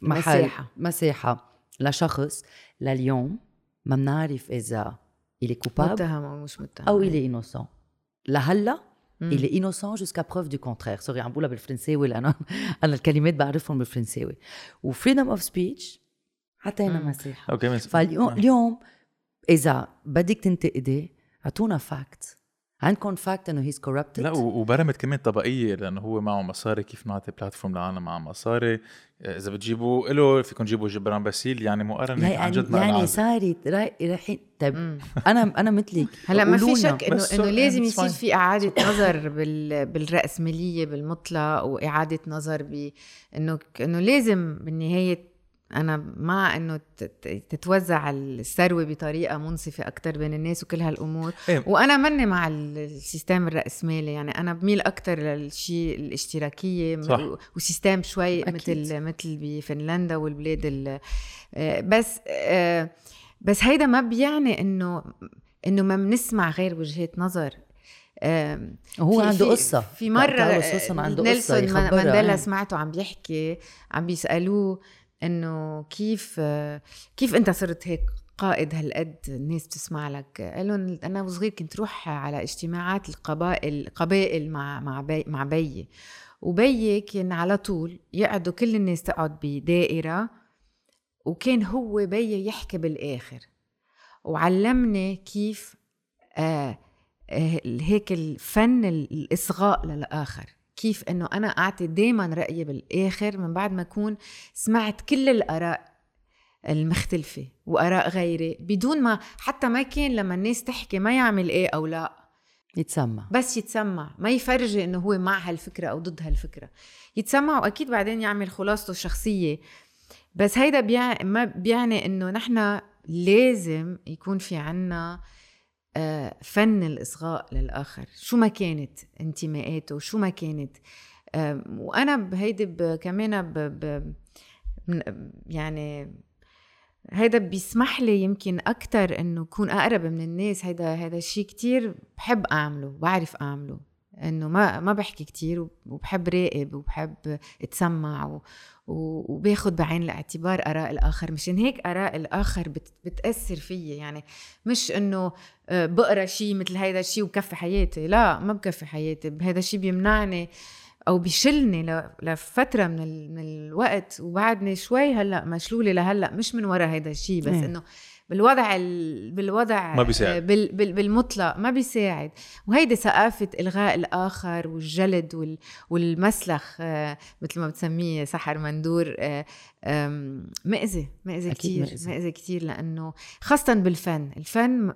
محل مساحة. مساحة لشخص لليوم ما بنعرف إذا إلي coupable متهم أو مش متهم. أو إلي innocent لهلأ est innocent jusqu'à preuve du contraire. sorry عم بقولها بالفرنساوي لأنه أنا الكلمات بعرفهم بالفرنساوي و freedom of speech عطينا. مساحه okay فاليوم اليوم اذا بدك تنتقدي اعطونا fact عندكم fact إنه he's corrupted لا وبرمت كمان طبقية لأنه هو معه مصاري كيف نعطي platform لعالم معه مصاري إذا بتجيبوا له فيكم تجيبوا جبران باسيل يعني مقارنة عن يعني, جد ما يعني يعني صارت راي- رايحين طيب. أنا أنا مثلك (laughs) هلا ما في. شك انه إنه لازم يصير. في إعادة نظر بال بالرأسمالية بالمطلق وإعادة نظر بانه إنه لازم بالنهاية أنا مع إنه ت- ت- تتوزع الثروه بطريقة منصفة أكثر بين الناس وكل هالأمور إيه. وأنا ماني مع ال- ال system الرأسمالي يعني أنا بميل أكثر للشيء الاشتراكية صح. و- و system شوي أكيد. مثل مثل بفنلندا والبلاد ال- آه، بس آه، بس هيدا ما بيعني إنه إنه ما بنسمع غير وجهات نظر هو في- عنده قصة في هوسن عنده قصة نيلسون مانديلا. سمعته عم بيحكي عم بيسألوه إنه كيف كيف أنت صرت هيك قائد هالقد الناس بتسمع لك؟ قال لهم أنا وصغير كنت روح على اجتماعات القبائل قبائل مع مع بي مع بيي وبيي كان على طول يقعدوا كل الناس تقعد بدائرة وكان هو بيي يحكي بالآخر. وعلمني كيف آه آه هيك الفن الإصغاء للآخر. كيف إنه أنا أعطي دائما رأيي بالآخر من بعد ما أكون سمعت كل الآراء المختلفة وآراء غيري بدون ما حتى ما كان لما الناس تحكي ما يعمل إيه أو لا. يتسمع. بس يتسمع ما يفرجي إنه هو مع هالفكرة أو ضد هالفكرة. يتسمع وأكيد بعدين يعمل خلاصته الشخصية. بس هيدا بيع... ما بيعني إنه نحن لازم يكون في عنا آه، فن الإصغاء للآخر. شو ما كانت انتماءاته شو ما كانت آم، وأنا بهيدي كمان ب... ب... يعني هيدا بيسمح لي يمكن أكتر إنه أكون أقرب من الناس. هيدا هيدا الشيء كتير بحب أعمله بعرف أعمله. إنه ما ما بحكي كتير وبحب راقب وبحب أتسمع و- وباخد بعين الاعتبار آراء الآخر مشان هيك آراء الآخر بت بتأثر فيي. يعني مش إنه آه، بقرأ شيء مثل هيدا الشيء وبكفي حياتي لا ما بكفي حياتي. هذا الشيء بيمنعني أو بيشلني لفترة من ال... من الوقت. وبعدني شوي هلأ مشلولة لهلأ مش من ورا هيدا الشيء بس إيه. إنه بالوضع ال... بالوضع ما بيساعد. بال... بال... بالمطلق ما بيساعد وهيدي ثقافة إلغاء الآخر والجلد وال... والمسلخ آه، مثل ما بتسميه سحر مندور آه، مأذي مأذي كتير مأذي. كتير لأنه خاصة بالفن الفن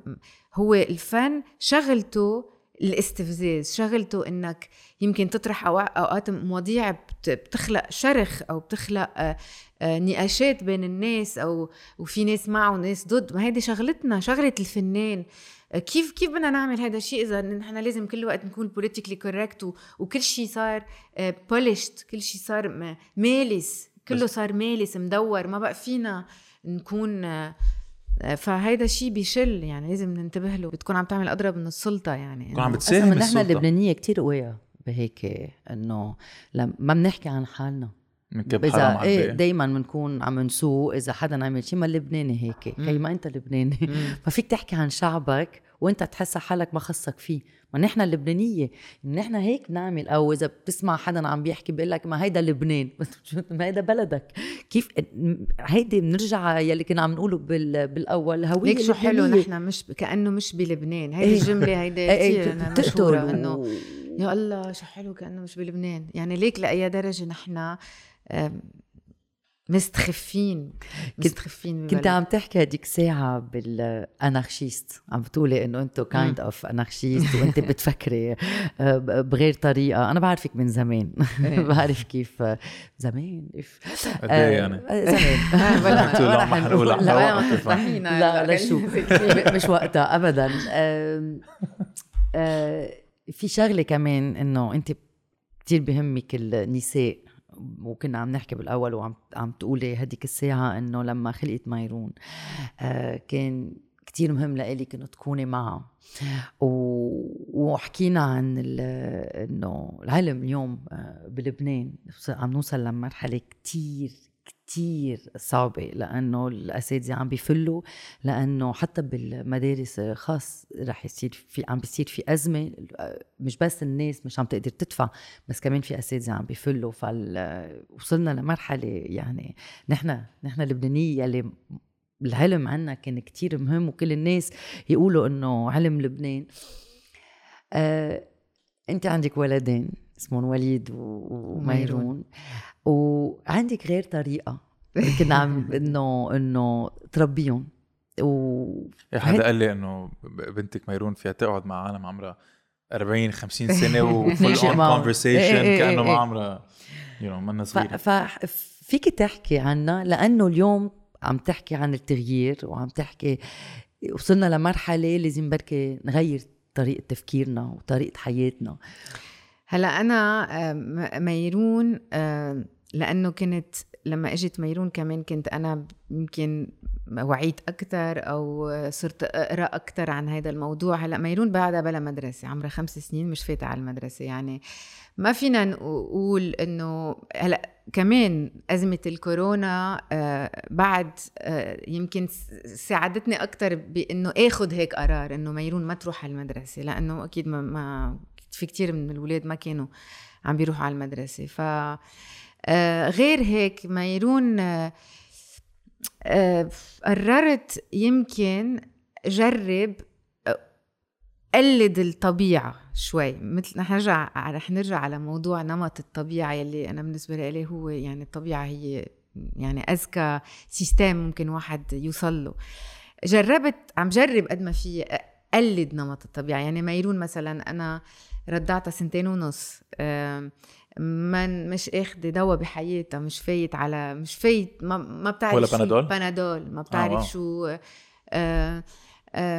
هو الفن شغلته الاستفزاز شغلته إنك يمكن تطرح أوقات مواضيع بت- بتخلق شرخ أو بتخلق آه، آه، نقاشات بين الناس أو وفي ناس معه وناس ضد. ما هيدي شغلتنا شغلة الفنان. آه، كيف كيف بدنا نعمل هذا الشيء إذا نحن لازم كل وقت نكون politically correct وكل شيء صار bullshit كل شيء صار مالس. كله صار مالس مدور. ما بقى فينا نكون فهيدا الشيء بيشل يعني لازم ننتبه له بتكون عم تعمل أضرب من السلطة يعني بتكون عم بتساهم أصلا نحن السلطة اللبنانيه كتير قوية بهيك إنه ما بنحكي عن حالنا إذا إيه. دائما بنكون عم نسوق إذا حدا عمل شيء ما اللبناني هيك. هي ما أنت لبناني مم. (laughs) ففيك تحكي عن شعبك وانت تحس حالك ما خصك فيه. ما نحن اللبنانية نحن هيك بنعمل أو إذا بتسمع حدا عم بيحكي بيقول لك ما هيدا لبنان ما هيدا بلدك. كيف هيدي بنرجع يلي كنا عم نقوله بال... بالأول هوية ليك شو حلو. نحن مش كأنه مش بلبنان. هيدي إيه. الجمله هيدي (laughs) إيه، إيه، كثير مشهورة إنه يا الله شو حلو كأنه مش بلبنان. يعني ليك لأي درجة نحن مستخفين مستخفين كنت. عم تحكي هديك ساعة بال anarchist عم بتقولي إنه أنتو kind of anarchist وأنت بتفكري آه، بغير طريقة أنا بعرفك من زمان إيه. (laughs) بعرف كيف آه، زمان إف. قد إيه يعني؟ آه، زمان (laughs) ولا لا، لا لا لا شو. (laughs) مش وقتها ابدا في شغلة كمان إنه أنت كثير بهمك النساء وكنا عم نحكي بالأول وعم عم تقولي هديك الساعة إنه لما خلقت ميرون آه، كان كتير مهم لإلك انه تكوني معها. و... وحكينا عن ال... إنه العلم اليوم آه، بلبنان. عم نوصل لمرحلة كتير كتير صعبة لأنه الأساتذة عم بيفلوا لأنه حتى بالمدارس خاص رح يصير في عم بيصير في أزمة مش بس الناس مش عم تقدر تدفع بس كمان في أساتذة عم بيفلوا. فال وصلنا لمرحلة يعني نحن نحن اللبنانية اللي العلم عنا كان كتير مهم وكل الناس يقولوا إنه علم لبنان. آه، أنت عندك ولدين اسمهم وليد وميرون. وعندك غير طريقة كنا عم (laughs) إنه إنه تربيهم و إيه، حدا قال لي إنه بنتك ميرون فيها تقعد مع عالم عمرها 40 50 سنة و full on. conversation كأنه ما. عمرها you know منا. صغيرة ف... فيك تحكي عنا لأنه اليوم عم تحكي عن التغيير وعم تحكي وصلنا لمرحلة لازم بركي نغير طريقة تفكيرنا وطريقة حياتنا هلأ أنا آه، ميرون آه، لأنه كنت لما إجت ميرون كمان كنت أنا يمكن وعيت أكثر أو صرت أقرأ أكثر عن هذا الموضوع. هلأ ميرون بعدها بلا مدرسة عمرها خمس سنين مش فاتة على المدرسة. يعني ما فينا نقول إنه هلأ كمان أزمة الكورونا آه، بعد آه، يمكن ساعدتني أكثر بإنه اخذ هيك قرار إنه ميرون ما تروح على المدرسة لأنه أكيد ما, في كتير من الولاد ما كانوا عم بيروحوا على المدرسة. ف غير هيك ميرون آه، آه، قررت يمكن جرب آه، قلد الطبيعة شوي. مثل رح نرجع رح نرجع على موضوع نمط الطبيعة يلي أنا بالنسبة لي هو يعني الطبيعة هي يعني أذكى system ممكن واحد يوصل له. جربت عم جرب قد ما في أقلد نمط الطبيعة. يعني ميرون مثلا أنا رضعتها سنتين ونص ما مش اخذة دواء بحياتها مش فايت على مش فايت ما, ما بتعرف ولا بنادول؟ بنادول ما wow. بتعرف شو آه آه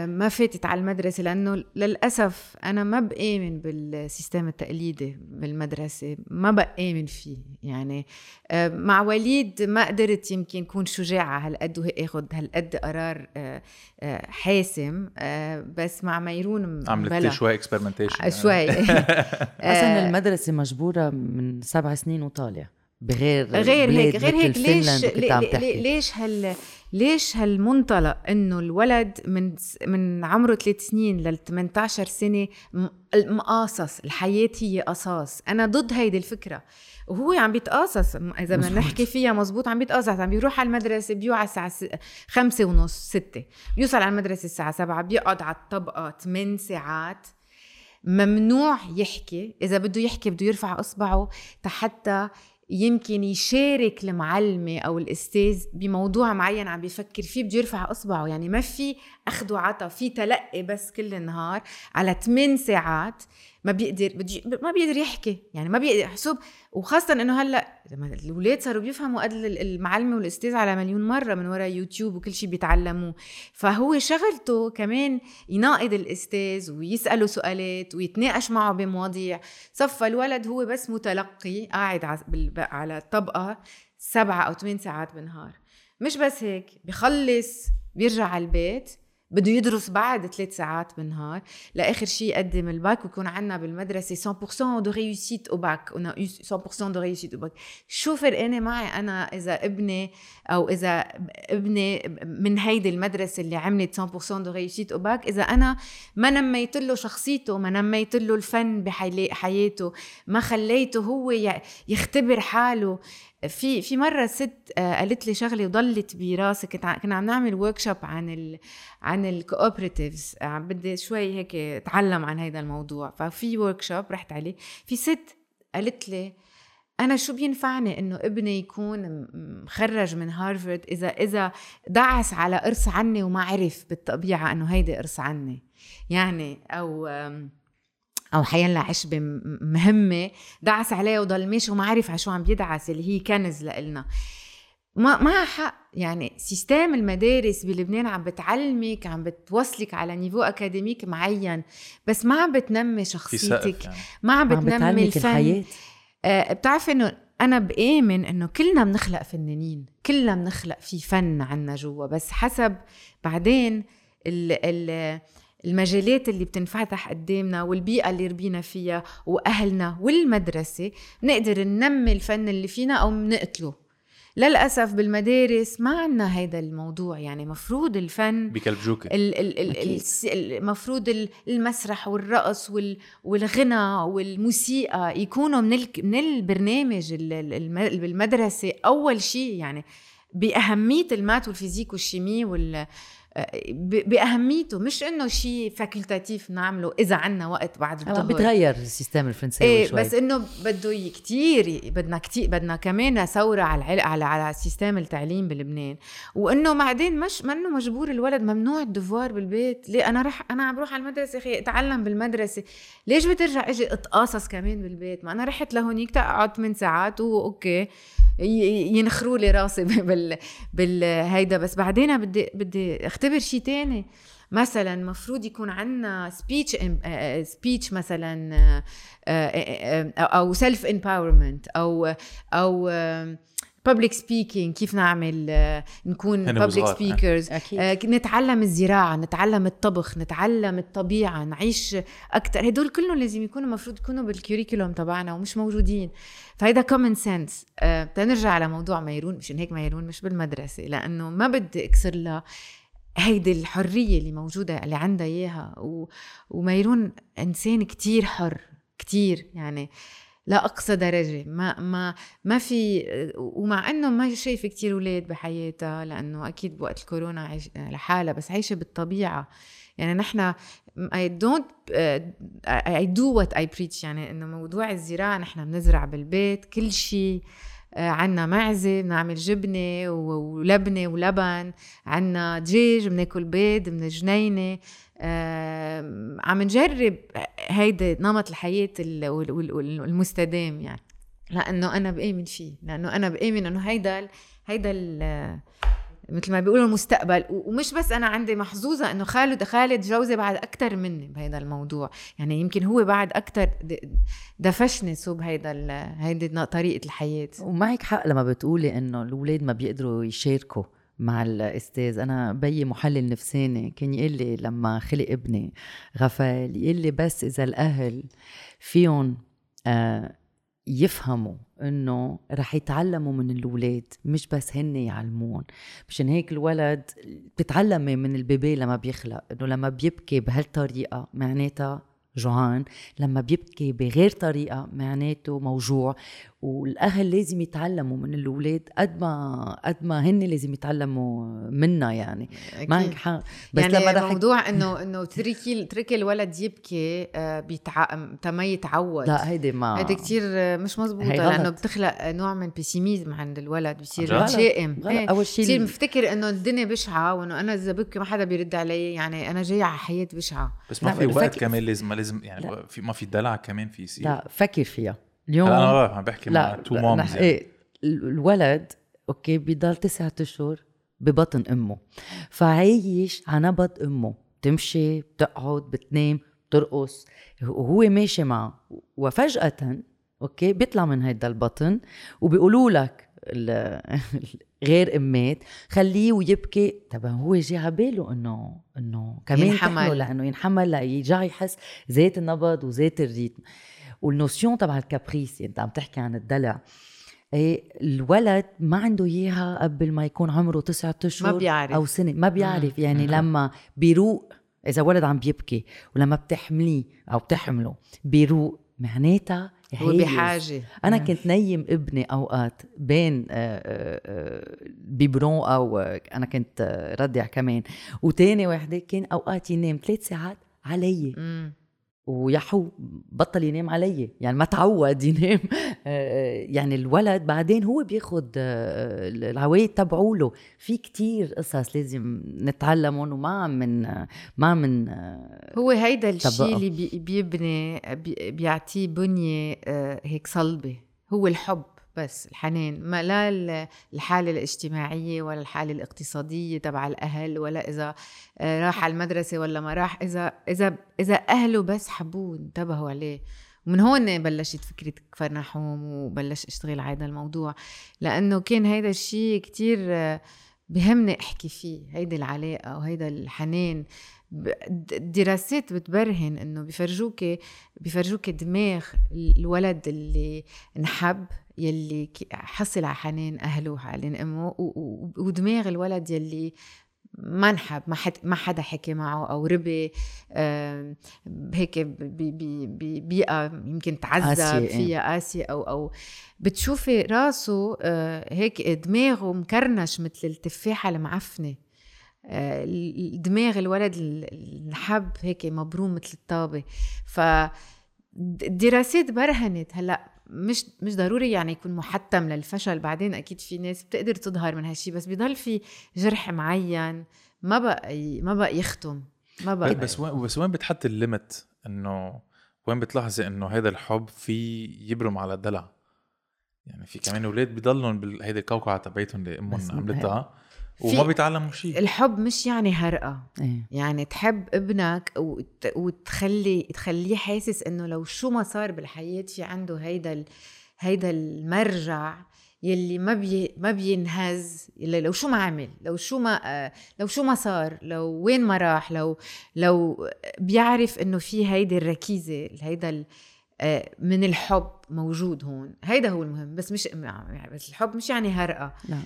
ما فاتت على المدرسة لأنه للأسف أنا ما بآمن بال system التقليدي بالمدرسة ما بآمن فيه. يعني آه مع وليد ما قدرت يمكن كون شجاعة هالقد وآخد هالقد قرار آه آه حاسم آه بس مع ميرون عملت شوي experimentation شوي. (laughs) أصلا المدرسة مجبورة من سبع سنين وطالع. بغير غير هيك غير هيك ليش ليش هال ليش هالمنطلق إنه الولد من من عمره ثلاث سنين لل 18 سنة م- المقاصص الحياة هي قصاص. أنا ضد هيدي الفكرة. وهو عم بيتقاصص إذا بدنا. نحكي فيها مزبوط عم بيتقاصص عم بيروح على المدرسة بيوعى الساعة خمسة ونص ستة. بيوصل على المدرسة الساعة سبعة بيقعد على الطبقة 8 ساعات. ممنوع يحكي إذا بده يحكي بده يرفع إصبعه حتى يمكن يشارك المعلمة أو الأستاذ بموضوع معين عم بيفكر فيه بده يرفع إصبعه. يعني ما في أخذ وعطا في تلقي بس كل النهار على 8 ساعات ما بيقدر ما بيقدر يحكي. يعني ما بيقدر حسب وخاصة إنه هلأ لما الأولاد صاروا بيفهموا قد المعلمة والأستاذ على مليون مرة من وراء يوتيوب وكل شيء بيتعلموه. فهو شغلته كمان يناقض الأستاذ ويسأله سؤالات ويتناقش معه بمواضيع. صفى الولد هو بس متلقي قاعد على الطبقة سبعة أو ثمان ساعات بالنهار. مش بس هيك بخلص بيرجع على البيت بده يدرس بعد ثلاث ساعات بالنهار لآخر شيء يقدم الباك ويكون عندنا بالمدرسة 100% de réussite au bac on 100% de réussite au bac شو فرقانه معي أنا إذا ابني أو إذا ابني من هيدي المدرسة اللي عملت 100% de réussite au bac إذا أنا ما نميت له شخصيته ما نميت له الفن بحياته ما خليته هو يختبر حاله. في في مرة ست آه، قالت لي شغله وضلت براسي كنت كنا عم نعمل workshop عن ال عن ال cooperatives آه، بدي شوي هيك أتعلم عن هذا الموضوع. ففي workshop رحت عليه. في ست قالت لي أنا شو بينفعني إنه ابني يكون مخرج من هارفرد إذا إذا دعس على قرصعنة وما عرف بالطبيعة إنه هيدي قرصعنة. يعني أو أو حيلا عشبة مهمة دعس عليها وضل ماشي وما عرف على شو عم بيدعس اللي هي كنز لإلنا ما معها حق يعني system المدارس بلبنان عم بتعلمك عم بتوصلك على niveau académique معين بس ما عم بتنمي شخصيتك يعني. ما عم بتنمي الفن الحياة. آه بتعرفي إنه أنا بآمن إنه كلنا بنخلق فنانين كلنا بنخلق في فن عنا جوا بس حسب بعدين ال ال المجالات اللي بتنفتح قدامنا والبيئة اللي ربينا فيها وأهلنا والمدرسة بنقدر ننمي الفن اللي فينا أو بنقتله. للأسف بالمدارس ما عنا هيدا الموضوع يعني مفروض الفن بكلبجوك المفروض المسرح والرقص والغنى والموسيقى يكونوا من من البرنامج بالمدرسة أول شيء يعني بأهمية ال maths وال physique وال chimie وال بأهميته مش إنه شيء facultatif نعمله إذا عنا وقت بعد الظهر بتغير ال system الفرنساوي إيه شوي. بس إنه بده كتير بدنا كتير بدنا كمان ثورة على. على على system التعليم بلبنان. وإنه بعدين مش منه مجبور الولد ممنوع ال devoirs بالبيت. ليه؟ أنا رح أنا عم بروح على المدرسة أخي أتعلم بالمدرسة. ليش بترجع إجي اتقاصص كمان بالبيت؟ ما أنا رحت لهونيك تقعد 8 ساعات و okay ينخروا لي راسي (laughs) بال بالهيدا بس بعدين بدي بدي اختبر شيء تاني. مثلا مفروض يكون عندنا speech speech مثلا آه، آه، آه، أو self empowerment أو أو public speaking كيف نعمل نكون public speakers نتعلم الزراعة نتعلم الطبخ نتعلم الطبيعة نعيش أكثر هدول كلهم لازم يكونوا المفروض يكونوا بال curriculum تبعنا ومش موجودين. فهيدا common sense تنرجع على موضوع ميرون مشان هيك ميرون مش بالمدرسة لأنه ما بدي أكسر لها هيدي الحرية اللي موجودة اللي عندها إياها. و... وميرون إنسان كتير حر كتير يعني لاقصى درجة. ما ما ما في ومع إنه ما شايفه كتير أولاد بحياتها لأنه أكيد بوقت الكورونا عايش لحالها بس عايشة بالطبيعة. يعني نحن don't uh, I do what I preach. يعني إنه موضوع الزراعة نحن بنزرع بالبيت كل شيء. عنا معزة بنعمل جبنة ولبنة ولبن عنا دجاج بناكل بيض من الجنينة عم نجرب هيدا نمط الحياة المستدام يعني. لأنه أنا بآمن فيه لأنه أنا بآمن إنه هيدا هيدا مثل ما بيقولوا المستقبل. ومش بس أنا عندي محظوظة إنه خالد خالد جوزي بعد أكثر مني بهذا الموضوع. يعني يمكن هو بعد أكثر دفشني صوب هيدا هيدي طريقة الحياة. ومعك حق لما بتقولي إنه الأولاد ما بيقدروا يشاركوا مع الأستاذ. أنا بيي محلل نفساني. كان يقول لي لما خلق ابني غفال يقول لي بس إذا الأهل فيهم آه يفهموا إنه رح يتعلموا من الاولاد مش بس هن يعلمون. مشان هيك الولد بتتعلمي من البيبي لما بيخلق إنه لما بيبكي بهالطريقة معناتها جوعان لما بيبكي بغير طريقة معناته موجوع. والأهل لازم يتعلموا من الأولاد قد ما قد ما هن لازم يتعلموا منا يعني. معك حق بس يعني لما رح موضوع إنه إنه تركي تركي الولد يبكي آه، بيتع... تما يتعود. لا هيدي ما هيدي كثير مش مزبوطه لأنه بتخلق نوع من بيسيميزم عند الولد بصير شائم إيه. أول شيء بصير مفتكر إنه الدنيا بشعة وإنه أنا إذا ببكي ما حدا بيرد علي يعني أنا جاي على حياة بشعة. بس ما في وقت كمان لازم ما لازم يعني في ما في دلع كمان في يصير. لا فكر فيها. اليوم أنا عم بحكي مع two moms يعني. إيه الولد okay بضل تسعة أشهر ببطن أمه. فعايش على نبض أمه. تمشي بتقعد بتنام بترقص. وهو ماشي معه. وفجأة okay بيطلع من هيدا البطن وبيقولوا لك ال- (laughs) غير أمات خليه ويبكي. طب هو جي على باله إنه إنه كمان ينحمل. تحمله لأنه ينحمل ليرجع يحس ذات النبض وذات ال rythme. وال notion تبع ال caprice يعني انت عم تحكي عن الدلع. إيه الولد ما عنده إياها قبل ما يكون عمره تسعة أشهر ما بيعرف. أو سنة ما بيعرف. يعني لما بيروق إذا ولد عم بيبكي ولما بتحمليه أو بتحمله بيروق معناتها هو. بحاجة. أنا كنت نيم ابني أوقات بين آه، آه، آه، biberon أو أنا كنت رضع كمان. وتاني وحدة كان اوقات ينام ثلاث ساعات علي. مم. ويحو بطل ينام علي يعني ما تعود ينام. (laughs) آه، يعني الولد بعدين هو بياخد آه، العوايد تبعوله في كتير قصص لازم نتعلمهم وما عم من ما من آه، هو هيدا الشيء. اللي بي- بيبني بي- بيعطيه بنية آه، هيك صلبة. هو الحب. بس الحنان ما لا ال- الحالة الاجتماعية ولا الحالة الاقتصادية تبع الأهل ولا إذا آه، راح على المدرسة ولا ما راح إذا إذا إذا أهله بس حبوه انتبهوا عليه. ومن هون بلشت فكرة كفر نحوم وبلش أشتغل على هذا الموضوع. لأنه كان هيدا الشيء كتير آه، بهمني أحكي فيه هيدي العلاقة وهيدا الحنان الدراسات بتبرهن إنه بيفرجوك بيفرجوك دماغ الولد اللي انحب يلي حصل على حنان اهله وحنان امه ودماغ الولد يلي ما انحب ما حد ما حدا حكي معه أو ربي هيك ببيئه يمكن تعذب إيه. فيها قاسية أو أو بتشوفي راسه آه، هيك دماغه مكرنش مثل التفاحة المعفنة آه، دماغ الولد الحب هيك مبروم مثل الطابة ف الدراسات برهنت هلأ مش مش ضروري يعني يكون محتم للفشل. بعدين أكيد في ناس بتقدر تظهر من هالشي بس بضل في جرح معين ما بقى ما بقى يختم ما بقى بس وين بس وين بتحط الليمت إنه وين بتلاحظي إنه هذا الحب في يبرم على الدلع؟ يعني في كمان أولاد بضلهم بهيدي القوقعه تبعتهم اللي أمهم عملتها. وما بيتعلموا شيء. الحب مش يعني هرقة. إيه. يعني تحب ابنك وت- وتخلي تخليه حاسس إنه لو شو ما صار بالحياة في عنده هيدا ال... هيدا المرجع يلي ما بي ما بينهز يلي لو شو ما عمل لو شو ما آه، لو شو ما صار لو وين ما راح لو لو بيعرف إنه في هيدي الركيزة هيدا ال- آه، من الحب موجود هون. هيدا هو المهم بس مش يعني بس الحب مش يعني هرقة. لا.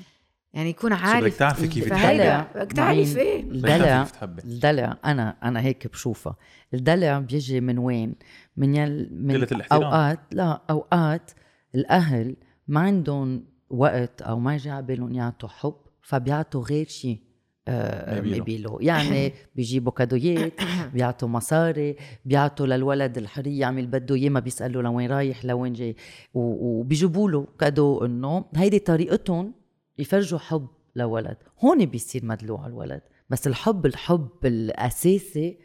يعني يكون بدك عارف تعرفي كيف تحبي. بدك تعرف معين. إيه الدلع كيف تحبي الدلع أنا أنا هيك بشوفها الدلع بيجي من وين من يل من قلة الاحترام. أوقات لا أوقات الأهل ما عندهم وقت أو ما على بالهم يعطوا حب فبيعطوا غير شيء آه،. مبيله يعني (laughs) بيجيبوا كادويات بيعطوا مصاري بيعطوا للولد الحرية يعمل بده اياه ما بيسألوا لوين رايح لوين جاي وبيجيبوا له كادو إنه هيدي طريقتهم يفرجوا حب لولد. هون بيصير مدلوع الولد. بس الحب الحب الأساسي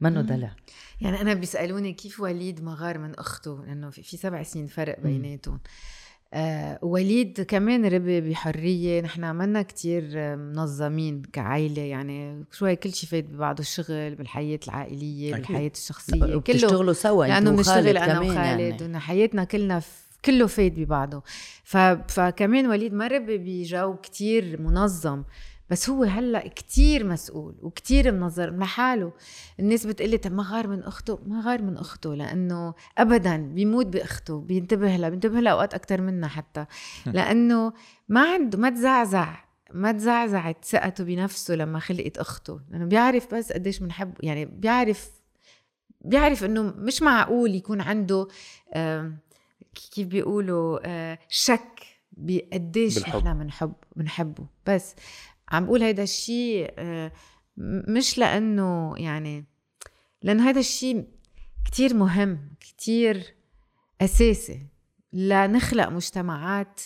منه. دلع. يعني أنا بيسألوني كيف وليد ما غار من أخته؟ لأنه في, في سبع سنين فرق بيناتهم. آه وليد كمان ربي بحرية. نحن عملنا كتير منظمين كعائلة. يعني شوي كل شيء فات ببعضه الشغل بالحياة العائلية. بالحياة الشخصية. كله بتشتغلوا سوا لأنه بنشتغل أنا وخالد. يعني. حياتنا كلنا ف... كله فات ببعضه. ف... فكمان وليد ما ربي بجو كتير منظم بس هو هلأ كتير مسؤول وكتير منظم لحاله. الناس بتقلي طب ما غار من أخته ما غار من أخته لأنه ابدا بيموت بأخته بينتبه لها بينتبه لها أوقات أكثر منا حتى. لأنه ما عنده ما تزعزع ما تزعزعت ثقته بنفسه لما خلقت أخته. لأنه بيعرف بس قديش بنحبه يعني بيعرف بيعرف إنه مش معقول يكون عنده آم، كيف بيقولوا آه، شك بقديش بالحب. نحن بنحب بنحبه بس عم بقول هيدا الشيء آه، مش لأنه يعني لأنه هذا الشيء كتير مهم كتير أساسي لنخلق مجتمعات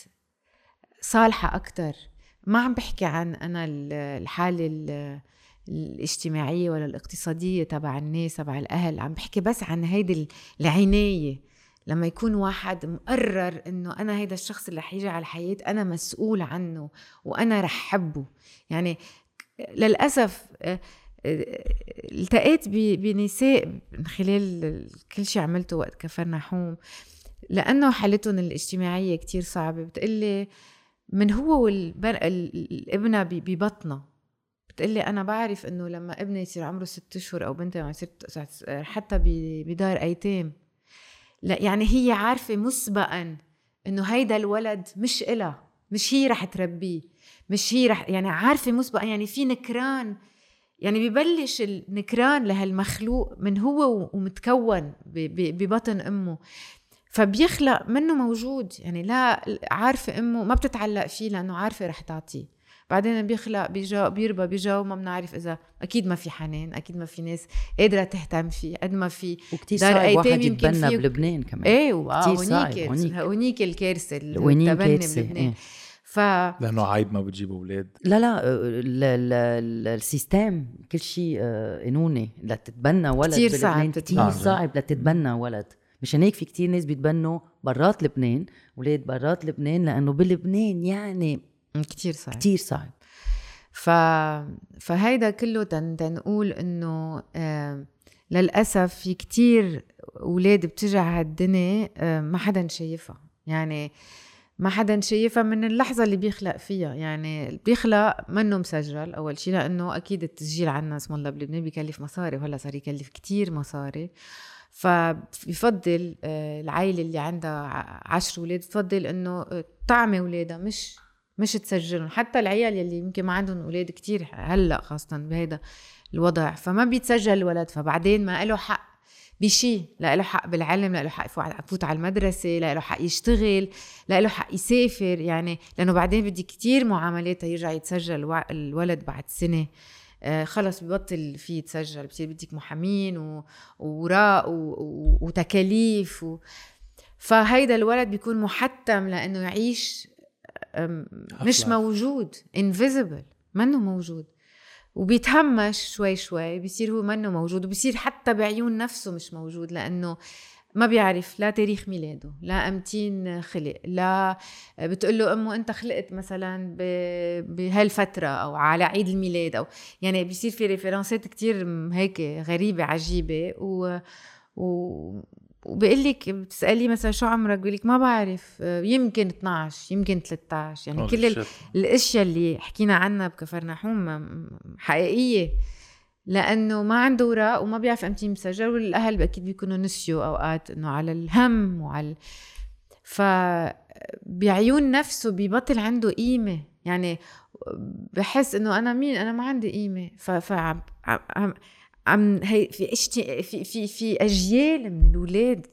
صالحة أكثر ما عم بحكي عن أنا ال- الحالة ال- الاجتماعية ولا الاقتصادية تبع الناس تبع الأهل عم بحكي بس عن هيدي العناية لما يكون واحد مقرر إنه أنا هيدا الشخص اللي حيجي على الحياة أنا مسؤول عنه وأنا رح حبه. يعني للأسف آه، آه، التقيت بنساء من خلال ال- كل شيء عملته وقت كفرنا حوم. لأنه حالتهم الاجتماعية كتير صعبة. بتقلي من هو والبن... الابنة ببطنه بتقلي أنا بعرف إنه لما ابني يصير عمره ست اشهر أو بنتي حتى بدار أيتام. لا يعني هي عارفة مسبقا إنه هيدا الولد مش إلها مش هي رح تربيه مش هي رح يعني عارفة مسبقا يعني في نكران يعني ببلش النكران لهالمخلوق من هو ومتكون ببطن أمه. فبيخلق منه موجود يعني لا عارفة أمه ما بتتعلق فيه لأنه عارفة رح تعطيه. بعدين بيخلق بيجا بيربى بيجا وما بنعرف إذا أكيد ما في حنان أكيد ما في ناس قادرة تهتم فيه قد ما في وكثير صعب واحد يتبنى بلبنان كمان. إيه وهونيك هونيك الكارثة التبني بلبنان. إيه. ف لأنه عيب ما بتجيبوا أولاد. لا لا السيستم كل شيء آه، قانوني لتتبنى ولد كثير صعب كثير صعب لتتبنى ولد. مشان هيك في كتير ناس بيتبنوا برات لبنان أولاد برات لبنان لأنه بلبنان يعني كتير صعب. كتير صعب. ف... فهيدا كله تن... تنقول إنه آه للأسف في كتير أولاد بتجي على الدنيا آه ما حدا شايفها. يعني ما حدا شايفها من اللحظة اللي بيخلق فيها. يعني بيخلق منه مسجل أول شيء لأنه أكيد التسجيل عنا اسم الله بلبنان بيكلف مصاري وهلأ صار يكلف كتير مصاري. فبفضل آه، العائله اللي عندها عشر أولاد بفضل إنه طعمي أولادها مش مش تسجلهم. حتى العيال يلي يمكن ما عندهم أولاد كتير هلأ خاصة بهيدا الوضع فما بيتسجل الولد. فبعدين ما له حق بشي لا له حق بالعلم لا له حق يفوت على المدرسة لا له حق يشتغل لا له حق يسافر. يعني لأنه بعدين بدي كتير معاملات يرجع يتسجل الولد بعد سنة. آه خلص ببطل في يتسجل. بصير بدك محامين ووراء وتكاليف و... فهيدا الولد بيكون محتم لأنه يعيش مش موجود انفيزبل منه موجود. وبيتهمش شوي شوي بيصير هو منه موجود وبيصير حتى بعيون نفسه مش موجود لأنه ما بيعرف لا تاريخ ميلاده لا أمتين خلق لا بتقول له أمه أنت خلقت مثلا بهالفترة أو على عيد الميلاد أو يعني بيصير في ريفرنسات كتير هيك غريبة عجيبة و, و وبقول لك بتسالي مثلا شو عمرك؟ بقول لك ما بعرف. يمكن 12 يمكن 13 يعني كل الأشياء اللي حكينا عنها بكفرناحوم حقيقية. لأنه ما عنده اوراق وما بيعرف أمتى مسجل والأهل أكيد بيكونوا نسيوا أوقات إنه على الهم وعلى ف بعيون نفسه ببطل عنده قيمة. يعني بحس إنه أنا مين؟ أنا ما عندي قيمة. ف, ف... عم هي في اشتي في في في أجيال من الاولاد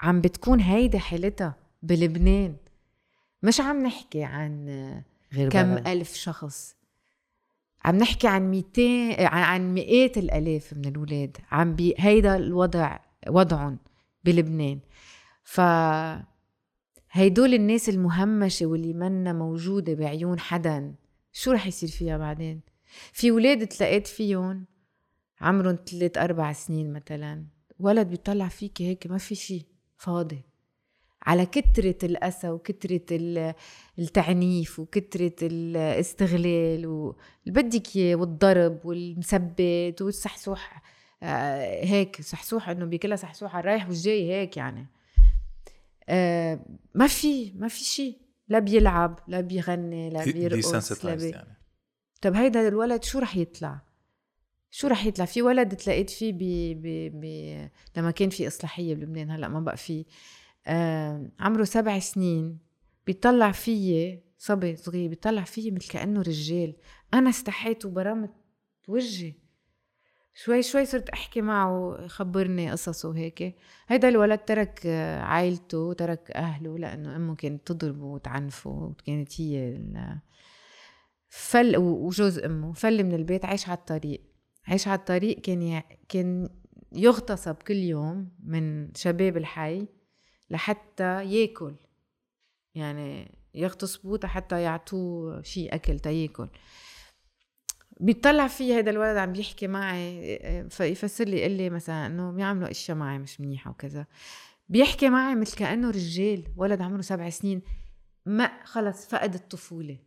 عم بتكون هيدي حالتها بلبنان. مش عم نحكي عن غير كم بلد. ألف شخص. عم نحكي عن 200 عن مئات الألاف من الاولاد عم بي هيدا الوضع وضعهم بلبنان. ف هيدول الناس المهمشة واللي منا موجودة بعيون حدا شو رح يصير فيها بعدين؟ في ولاد تلاقيت فيهم عمرهم ثلاث أربع سنين مثلا. ولد بيطلع فيك هيك ما في شيء فاضي. على كترة الأسى وكترة التعنيف وكترة الاستغلال واللي بدك إياه والضرب والمثبت والسحسوح آه، هيك سحسوح إنه بكلها سحسوح على الرايح والجاي هيك يعني. آه، ما في ما في شيء لا بيلعب لا بيغني لا بيرقص لا بي... يعني. طب هيدا الولد شو رح يطلع؟ شو رح يطلع؟ في ولد تلاقيت فيه بي بي بي لما كان في إصلاحية بلبنان هلأ ما بقى في آه عمره سبع سنين بيطلع فيي صبي صغير بيطلع فيي مثل كأنه رجال. أنا استحيت وبرمت وجهي. شوي شوي صرت أحكي معه خبرني قصصه وهيك. هيدا الولد ترك عائلته ترك أهله لأنه أمه كانت تضربه وتعنفه وكانت هي فل وجوز أمه فل من البيت عايش على الطريق. عيش على الطريق كان ي... كان يغتصب كل يوم من شباب الحي لحتى ياكل. يعني يغتصبوه حتى يعطوه شيء أكل تياكل بيطلع في هذا الولد عم بيحكي معي فيفسر لي يقول لي مثلا إنه بيعملوا أشياء معي مش منيحة وكذا. بيحكي معي مثل كأنه رجال ولد عمره سبع سنين ما خلص فقد الطفولة.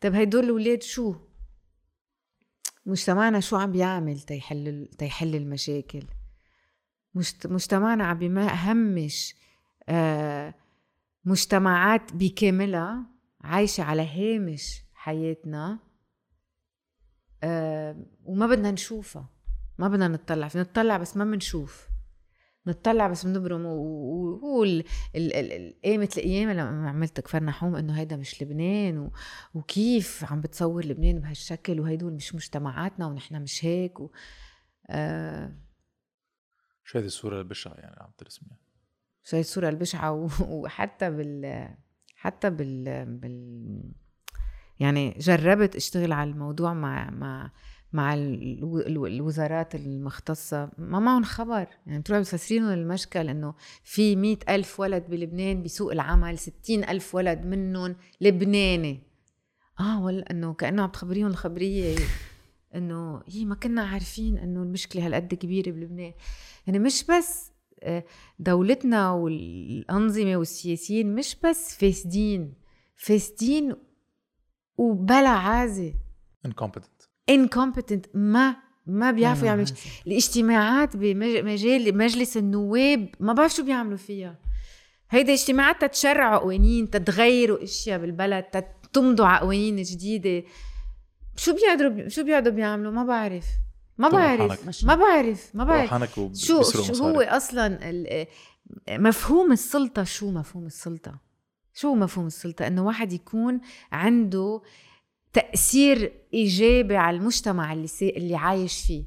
طب هدول الأولاد شو؟ مجتمعنا شو عم بيعمل تيحل تيحل المشاكل؟ مجتمعنا عم همش آه، مجتمعات بكاملها عايشة على هامش حياتنا آه وما بدنا نشوفها ما بدنا نطلع نطلع بس ما بنشوف. نطلع بس بنبرم وهو قامة الأيام لما عملت كفر نحوم انه هيدا مش لبنان و... وكيف عم بتصور لبنان بهالشكل وهيدول مش مجتمعاتنا ونحن مش هيك و... آه... شو هذه الصورة البشعة يعني عم ترسميها؟ شو هذه الصورة البشعة و... وحتى بال حتى بال, بال... يعني جربت اشتغل على الموضوع مع مع مع الوزارات المختصة. ما معهم خبر. يعني بتروح بتفسرينهم المشكل إنه في مئة ألف ولد بلبنان بسوق العمل ستين ألف ولد منهم لبناني. آه ولا إنه كأنه عم تخبريهم الخبرية. إنه هي ما كنا عارفين إنه المشكلة هالقد كبيرة بلبنان. يعني مش بس آه، دولتنا والأنظمة والسياسيين مش بس فاسدين. فاسدين وبلا عازة. Incompetent. Incompetent ما ما بيعرفوا يعملوا شيء الاجتماعات بمجال مجلس النواب ما بعرف شو بيعملوا فيها هيدي اجتماعات تتشرعوا قوانين تتغيروا اشياء بالبلد تمضوا على قوانين جديده شو بيقدروا شو بيقعدوا بيعملوا ما بعرف ما بعرف ما بعرف ما بعرف شو شو هو أصلا مفهوم السلطه شو مفهوم السلطه شو مفهوم السلطه انه واحد يكون عنده تأثير إيجابي على المجتمع اللي سي... اللي عايش فيه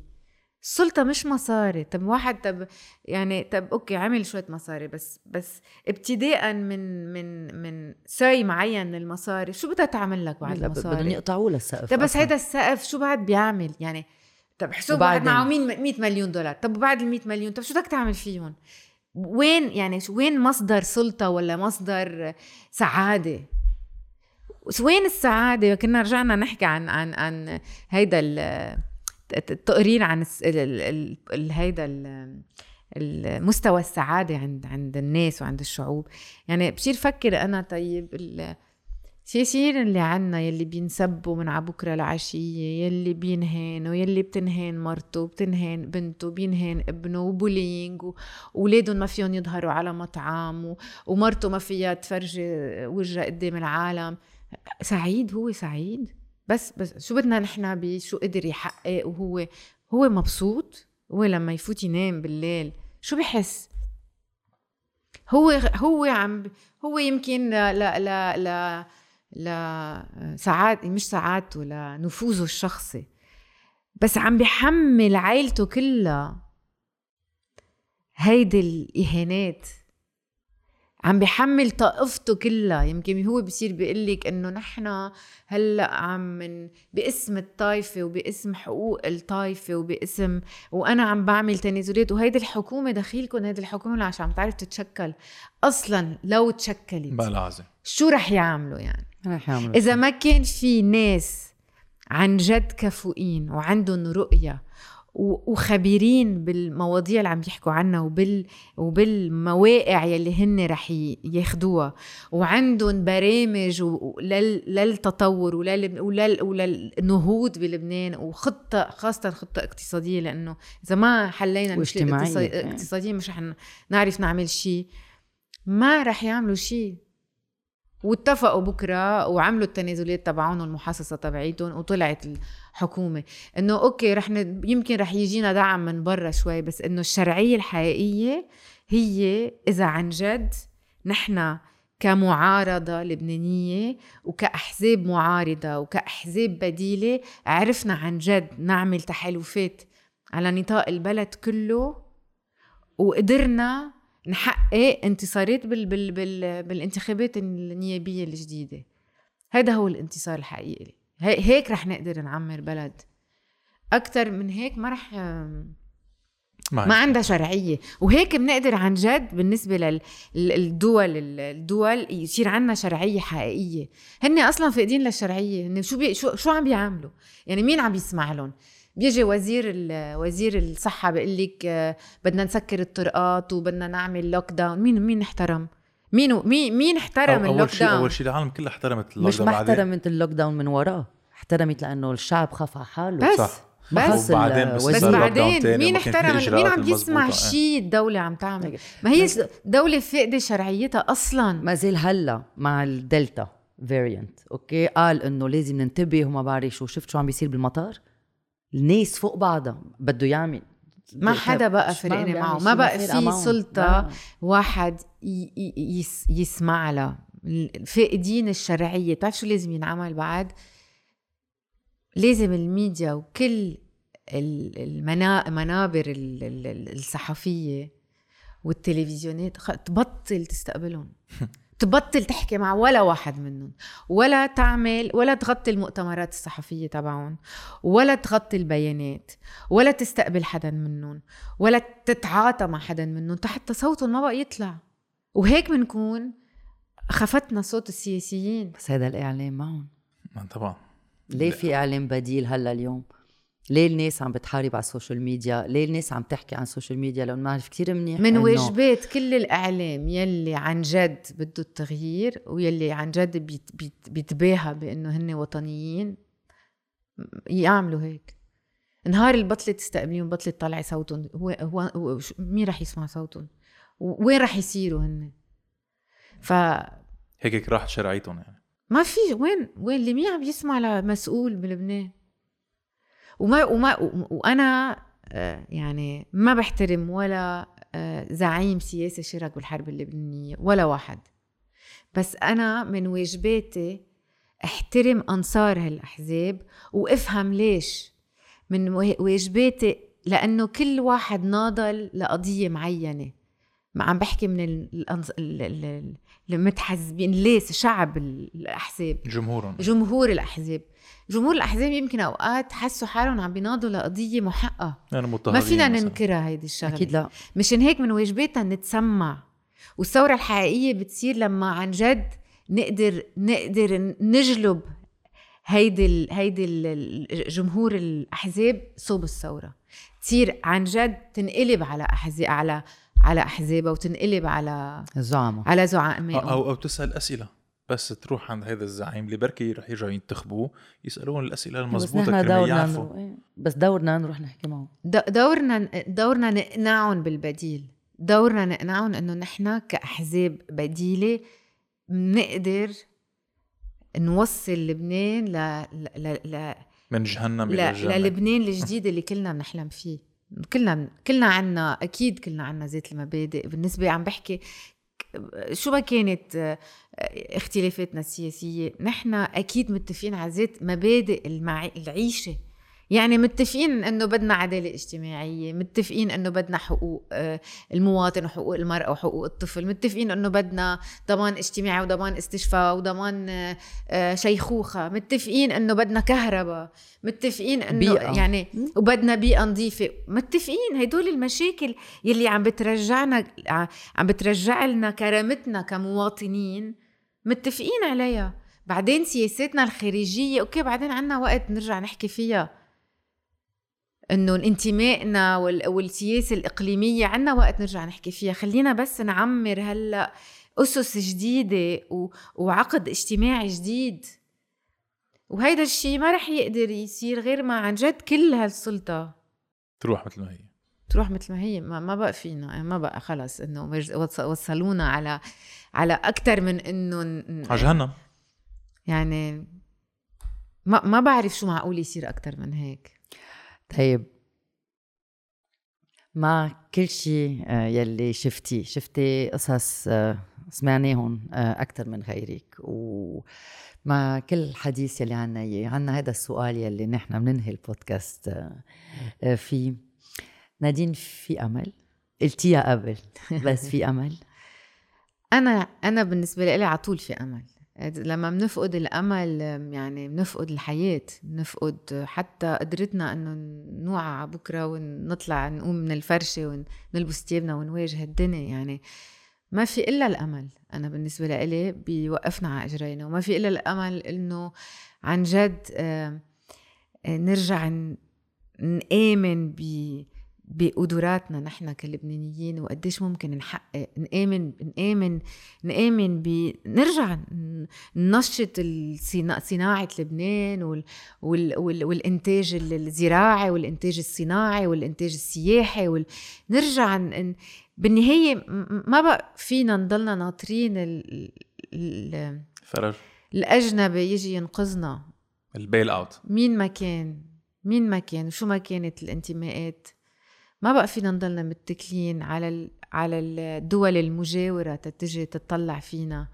السلطة مش مصاري طب واحد طب يعني طب okay عمل شوية مصاري بس بس ابتداء من من من seuil معين من المصاري شو بدها تعمل لك بعد المصاري؟ بدهم يقطعوا له السقف طب بس هيدا السقف شو بعد بيعمل يعني طب حسب واحد معه 100 مليون دولار طب وبعد ال 100 مليون طب شو بدك تعمل فيهم؟ وين يعني وين مصدر سلطة ولا مصدر سعادة؟ وين السعادة؟ كنا رجعنا نحكي عن عن عن هيدا التقرير عن هيدا المستوى السعادة عند عند الناس وعند الشعوب. يعني بصير فكر أنا طيب السياسيين اللي عنا يلي بينسبوا من عبكرة لعشية يلي بينهان ويلي بتنهان مرته وبتنهان بنته بينهان ابنه وبولينج وولادهم ما فيهم يظهروا على مطعم ومرته ما فيها تفرجي وجهها قدام العالم. سعيد هو سعيد. بس بس شو بدنا نحن بشو قدر يحقق وهو هو مبسوط؟ هو لما يفوت ينام بالليل شو بحس؟ هو هو عم هو يمكن لا لا لا لا لا سعاد مش سعادته لنفوذه الشخصي. بس عم بحمل عيلته كلها. هيدي الإهانات. عم بحمل طائفته كلها. يمكن هو بصير بيقول لك إنه نحن هلأ عم من باسم الطائفه وباسم حقوق الطائفه وباسم وأنا عم بعمل تنازلات. وهيدي الحكومة دخيلكم هيدي الحكومة عشان عم تعرف تتشكل. أصلا لو تشكلت بلازم شو رح يعملوا يعني؟ رح يعملوا إذا ما كان في ناس عن جد كفؤين وعندهم رؤية وخبيرين بالمواضيع اللي عم يحكوا عنها وبال وبالمواقع يلي هن رح ياخدوها. وعندهم برامج للتطور ولل ولل وللنهوض بلبنان وخطة خاصه خطة اقتصادية لأنه إذا ما حلينا المشكلة الاقتصاديه مش رح نعرف نعمل شيء ما رح يعملوا شيء واتفقوا بكرة وعملوا التنازلات تبعهم المحاصصة تبعيتهم وطلعت الحكومة إنه أوكي رح ن... يمكن رح يجينا دعم من برا شوي بس إنه الشرعية الحقيقية هي إذا عن جد نحن كمعارضة لبنانية وكأحزاب معارضة وكأحزاب بديلة عرفنا عن جد نعمل تحالفات على نطاق البلد كله وقدرنا نحقق انتصارات بال بال بال بالانتخابات النيابية الجديدة. هذا هو الانتصار الحقيقي. هيك رح نقدر نعمر بلد. أكثر من هيك ما رح ما, عندها شرعية. وهيك بنقدر عن جد بالنسبة للدول الدول يصير عندنا شرعية حقيقية. هن أصلا فاقدين للشرعية. هن شو بي شو شو عم بيعملوا؟ يعني مين عم يسمع لهم؟ بيجي وزير وزير الصحة بيقول لك بدنا نسكر الطرقات وبدنا نعمل lockdown مين مين احترم؟ مين مين مين احترم ال lockdown أول شيء العالم كلها احترمت ال lockdown مش ما احترمت ال lockdown من وراه احترمت لأنه الشعب خاف على حاله. بس صح. بس. بعدين بس, بس بعدين مين احترم؟ مين عم يسمع شيء الدولة عم تعمل؟ ما هي دولة فاقدة شرعيتها أصلا. ما زال هلا مع ال delta variant okay؟ قال إنه لازم ننتبه وما بعرف شو. شفت شو عم بيصير بالمطار؟ الناس فوق بعضها بده يعمل. ما حدا بقى فرقني بيعمل معه؟ ما بقى في. سلطة لا. واحد يسمع لها. فاقدين الشرعية. بتعرف شو لازم ينعمل بعد؟ لازم الميديا وكل ال- المنا- المنابر ال- ال- ال- الصحفية والتلفزيونات تبطل تستقبلهم. (laughs) تبطل تحكي مع ولا واحد منهم. ولا تعمل ولا تغطي المؤتمرات الصحفية تبعهم. ولا تغطي البيانات. ولا تستقبل حدا منهم. ولا تتعاطى مع حدا منهم. حتى صوتهم ما بقى يطلع. وهيك بنكون خفتنا صوت السياسيين. بس هذا الإعلام معهم. ما طبعا. ليه في إعلام بديل هلأ اليوم؟ ليه الناس عم بتحارب على ال social media؟ ليه الناس عم تحكي عن ال social media؟ لو بنعرف كثير منيح من واجبات كل الإعلام يلي عن جد بده التغيير ويلي عن جد بيت بيت بيتباهى بإنه هن وطنيين يعملوا هيك نهار اللي بطلت تستقبليهم بطلت تطلعي صوتهم هو هو, هو مين رح يسمع صوتهم؟ وين رح يصيروا هن؟ هيك هيك راحت شرعيتهم يعني في وين وين اللي مين عم يسمع لمسؤول بلبنان؟ وما وما وأنا آه، يعني ما بحترم ولا آه، زعيم سياسي شارك بالحرب اللبنانية ولا واحد. بس أنا من واجباتي أحترم أنصار هالأحزاب وأفهم ليش. من وا- واجباتي لأنه كل واحد ناضل لقضية معينة. ما عم بحكي من المتحزبين ليس شعب الأحزاب. جمهورهم. جمهور الأحزاب. جمهور الأحزاب يمكن أوقات حسوا حالهم عم بيناضوا لقضية محقه يعني ما فينا. ننكرها هيدي الشغلة. أكيد لا. مشان هيك من واجباتنا نتسمع. والثورة الحقيقية بتصير لما عن جد نقدر نقدر نجلب هيدي ال هيدي ال جمهور الأحزاب صوب الثورة. تصير عن جد تنقلب على أحزاب على على أحزابها وتنقلب على الزعماء على أو, زعمائهم أو أو تسأل أسئلة. بس تروح عند هذا الزعيم اللي بركي رح يرجعوا ينتخبوه يسألون الأسئلة المضبوطه كرمال دورنا يعرفوا. إيه. بس دورنا نروح نحكي معه. د- دورنا دورنا نقنعهم بالبديل. دورنا نقنعهم إنه نحن كأحزاب بديلة بنقدر نوصل لبنان ل... ل... ل... من جهنم. إلى الجنه للبنان الجديد اللي كلنا بنحلم فيه. كلنا كلنا عنا أكيد كلنا عنا ذات المبادئ. بالنسبة عم بحكي شو ما كانت آه، اختلافاتنا السياسية نحن أكيد متفقين على ذات مبادئ المع... العيشة. يعني متفقين إنه بدنا عدالة اجتماعية متفقين إنه بدنا حقوق آه، المواطن وحقوق المرأة وحقوق الطفل متفقين إنه بدنا ضمان اجتماعي وضمان استشفاء وضمان آه، آه، شيخوخة متفقين إنه بدنا كهرباء متفقين إنه بيئة. يعني وبدنا بيئة نظيفة متفقين هدول المشاكل يلي عم بترجعنا عم بترجع لنا كرامتنا كمواطنين متفقين عليها. بعدين سياساتنا الخارجية أوكي بعدين عنا وقت نرجع نحكي فيها. إنه انتمائنا وال- والسياسة الإقليمية عنا وقت نرجع نحكي فيها. خلينا بس نعمر هلأ أسس جديدة و... وعقد اجتماعي جديد. وهيدا الشيء ما رح يقدر يصير غير ما عن جد كل هالسلطة. تروح مثل ما هي. تروح مثل ما هي. ما, ما بقى فينا. ما بقى خلص إنه وصلونا على على أكثر من إنه على جهنم. يعني ما ما بعرف شو معقول يصير أكثر من هيك. طيب. مع كل شيء آه، يلي شفتي شفتي قصص آه، سمعناهم أكثر من غيرك ومع كل الحديث يلي عنا إياه عنا هذا السؤال يلي نحن بننهي البودكاست آه، آه، فيه. نادين في أمل؟ قلتيها قبل (laughs) بس في أمل. (laughs) أنا أنا بالنسبة لي على طول في أمل. لما بنفقد الأمل يعني بنفقد الحياة بنفقد حتى قدرتنا إنه نوعى على بكرة ونطلع نقوم من الفرشة ونلبس ثيابنا ونواجه الدنيا. يعني ما في إلا الأمل. أنا بالنسبة لإلي بيوقفنا على إجرينا. وما في إلا الأمل إنه عن جد آه، آه، نرجع نآمن ب بقدراتنا نحن كلبنانيين وقديش ممكن نحقق نآمن نآمن نآمن ب نرجع ننشط صناعة لبنان وال... وال... وال... والإنتاج الزراعي والإنتاج الصناعي والإنتاج السياحي وال... نرجع ن... بالنهاية ما بقى فينا نضلنا ناطرين ال... ال... فرج الأجنبي يجي ينقذنا. البيل أوت. مين ما كان مين ما كان وشو ما كانت الانتماءات؟ ما بقى فينا نضلنا متكلين على ال... على الدول المجاورة تتجي تطلع فينا.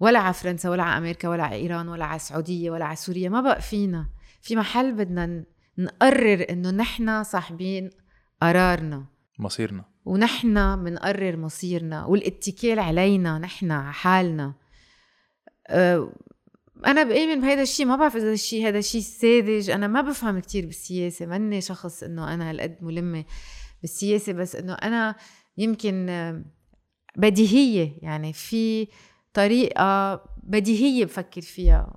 ولا على فرنسا ولا على أمريكا ولا على إيران ولا على السعودية ولا على سوريا ما بقى فينا. في محل بدنا نقرر إنه نحن صاحبين قرارنا. مصيرنا. ونحن بنقرر مصيرنا والاتكال علينا نحن على حالنا. أه أنا بأمن بهذا الشيء ما بعرف إذا الشيء هذا شيء ساذج. أنا ما بفهم كتير بالسياسة. ماني شخص إنه أنا هالقد ملمة بالسياسة بس إنه أنا يمكن بديهية. يعني في طريقة بديهية بفكر فيها.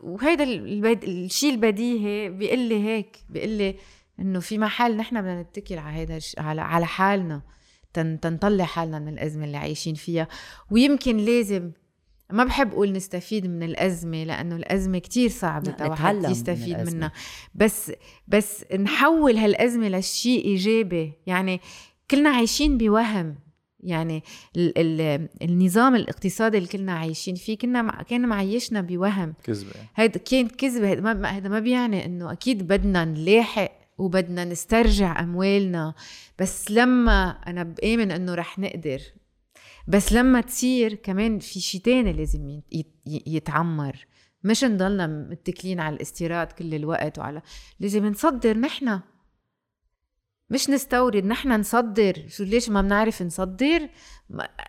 وهذا الشيء البديهي بيقول لي هيك بيقول لي إنه في محل نحن بدنا نتكل على هذا على على حالنا. تنطلع حالنا من الأزمة اللي عايشين فيها. ويمكن لازم ما بحب أقول نستفيد من الأزمة لأنه الأزمة كتير صعبة الواحد يستفيد من منها. بس بس نحول هالأزمة لشيء إيجابي. يعني كلنا عايشين بوهم. يعني ال ال النظام الاقتصادي اللي كلنا عايشين فيه كنا كان معيشنا بوهم. كذبة. هيدا كان كذبة. هذا ما هذا ما بيعني إنه أكيد بدنا نلاحق وبدنا نسترجع أموالنا. بس لما أنا بآمن إنه رح نقدر بس لما تصير كمان في شيء تاني لازم يتعمر مش نضلنا متكلين على الاستيراد كل الوقت وعلى لازم نصدر نحن. مش نستورد نحن نصدر. شو ليش ما بنعرف نصدر؟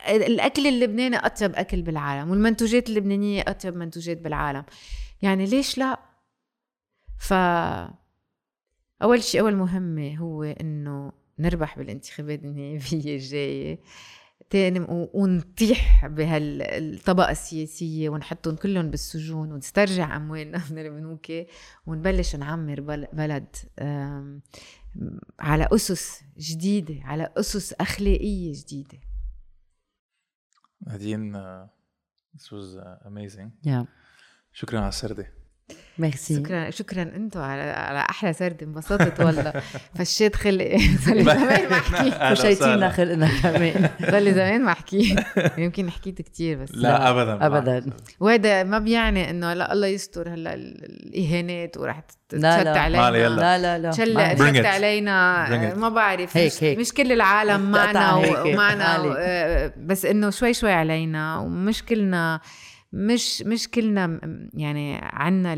الأكل اللبناني أطيب أكل بالعالم والمنتوجات اللبنانية أطيب منتوجات بالعالم. يعني ليش لا؟ ف أول شيء أول مهمة هو إنه نربح بالانتخابات النيابيه الجاية. ونطيح بهالطبقة السياسية ونحطهم كلهم بالسجون ونسترجع أموالنا (laughs) من البنوك ونبلش نعمر بلد على أسس جديدة على أسس أخلاقية جديدة. نادين this was amazing. Yeah. شكرا على السردة ميرسي. شكرا شكرا أنتم على على أحلى سرد انبسطت والله. (laughs) فشيت خلقي صار لي زمان ما (laughs) أحكي. فشيتينا خلقنا كمان. (laughs) صار لي زمان ما أحكي. يمكن حكيت كتير بس. لا, لا ابدا ابدا. وهذا ما بيعني إنه لا الله يستر هلأ الإهانات وراح تشت علينا. لا لا لا. تشت علينا. ما بعرف هيك هيك. مش كل العالم معنا ومعنا بس إنه شوي شوي علينا. ومش كلنا مش مش كلنا يعني عنا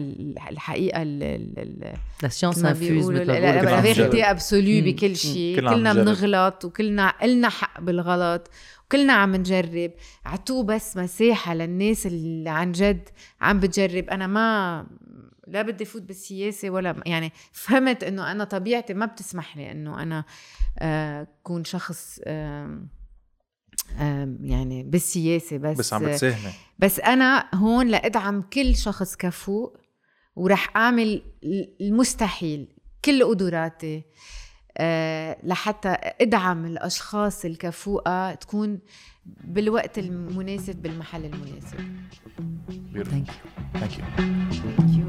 الحقيقة la science infuse la vérité absolue بكل شيء كلنا بنغلط وكلنا إلنا حق بالغلط وكلنا عم نجرب. عطوه بس مساحة للناس اللي عن جد عم بتجرب. أنا ما لا بدي فوت بالسياسة ولا يعني فهمت إنه أنا طبيعتي ما بتسمح لي إنه أنا آه كون شخص آه يعني بالسياسة بس بس عم بتساهمي بس أنا هون لادعم كل شخص كفوق ورح أعمل المستحيل كل قدراتي آه، لحتى أدعم الأشخاص الكفوقه تكون بالوقت المناسب بالمحل المناسب. Beautiful. Thank you. thank you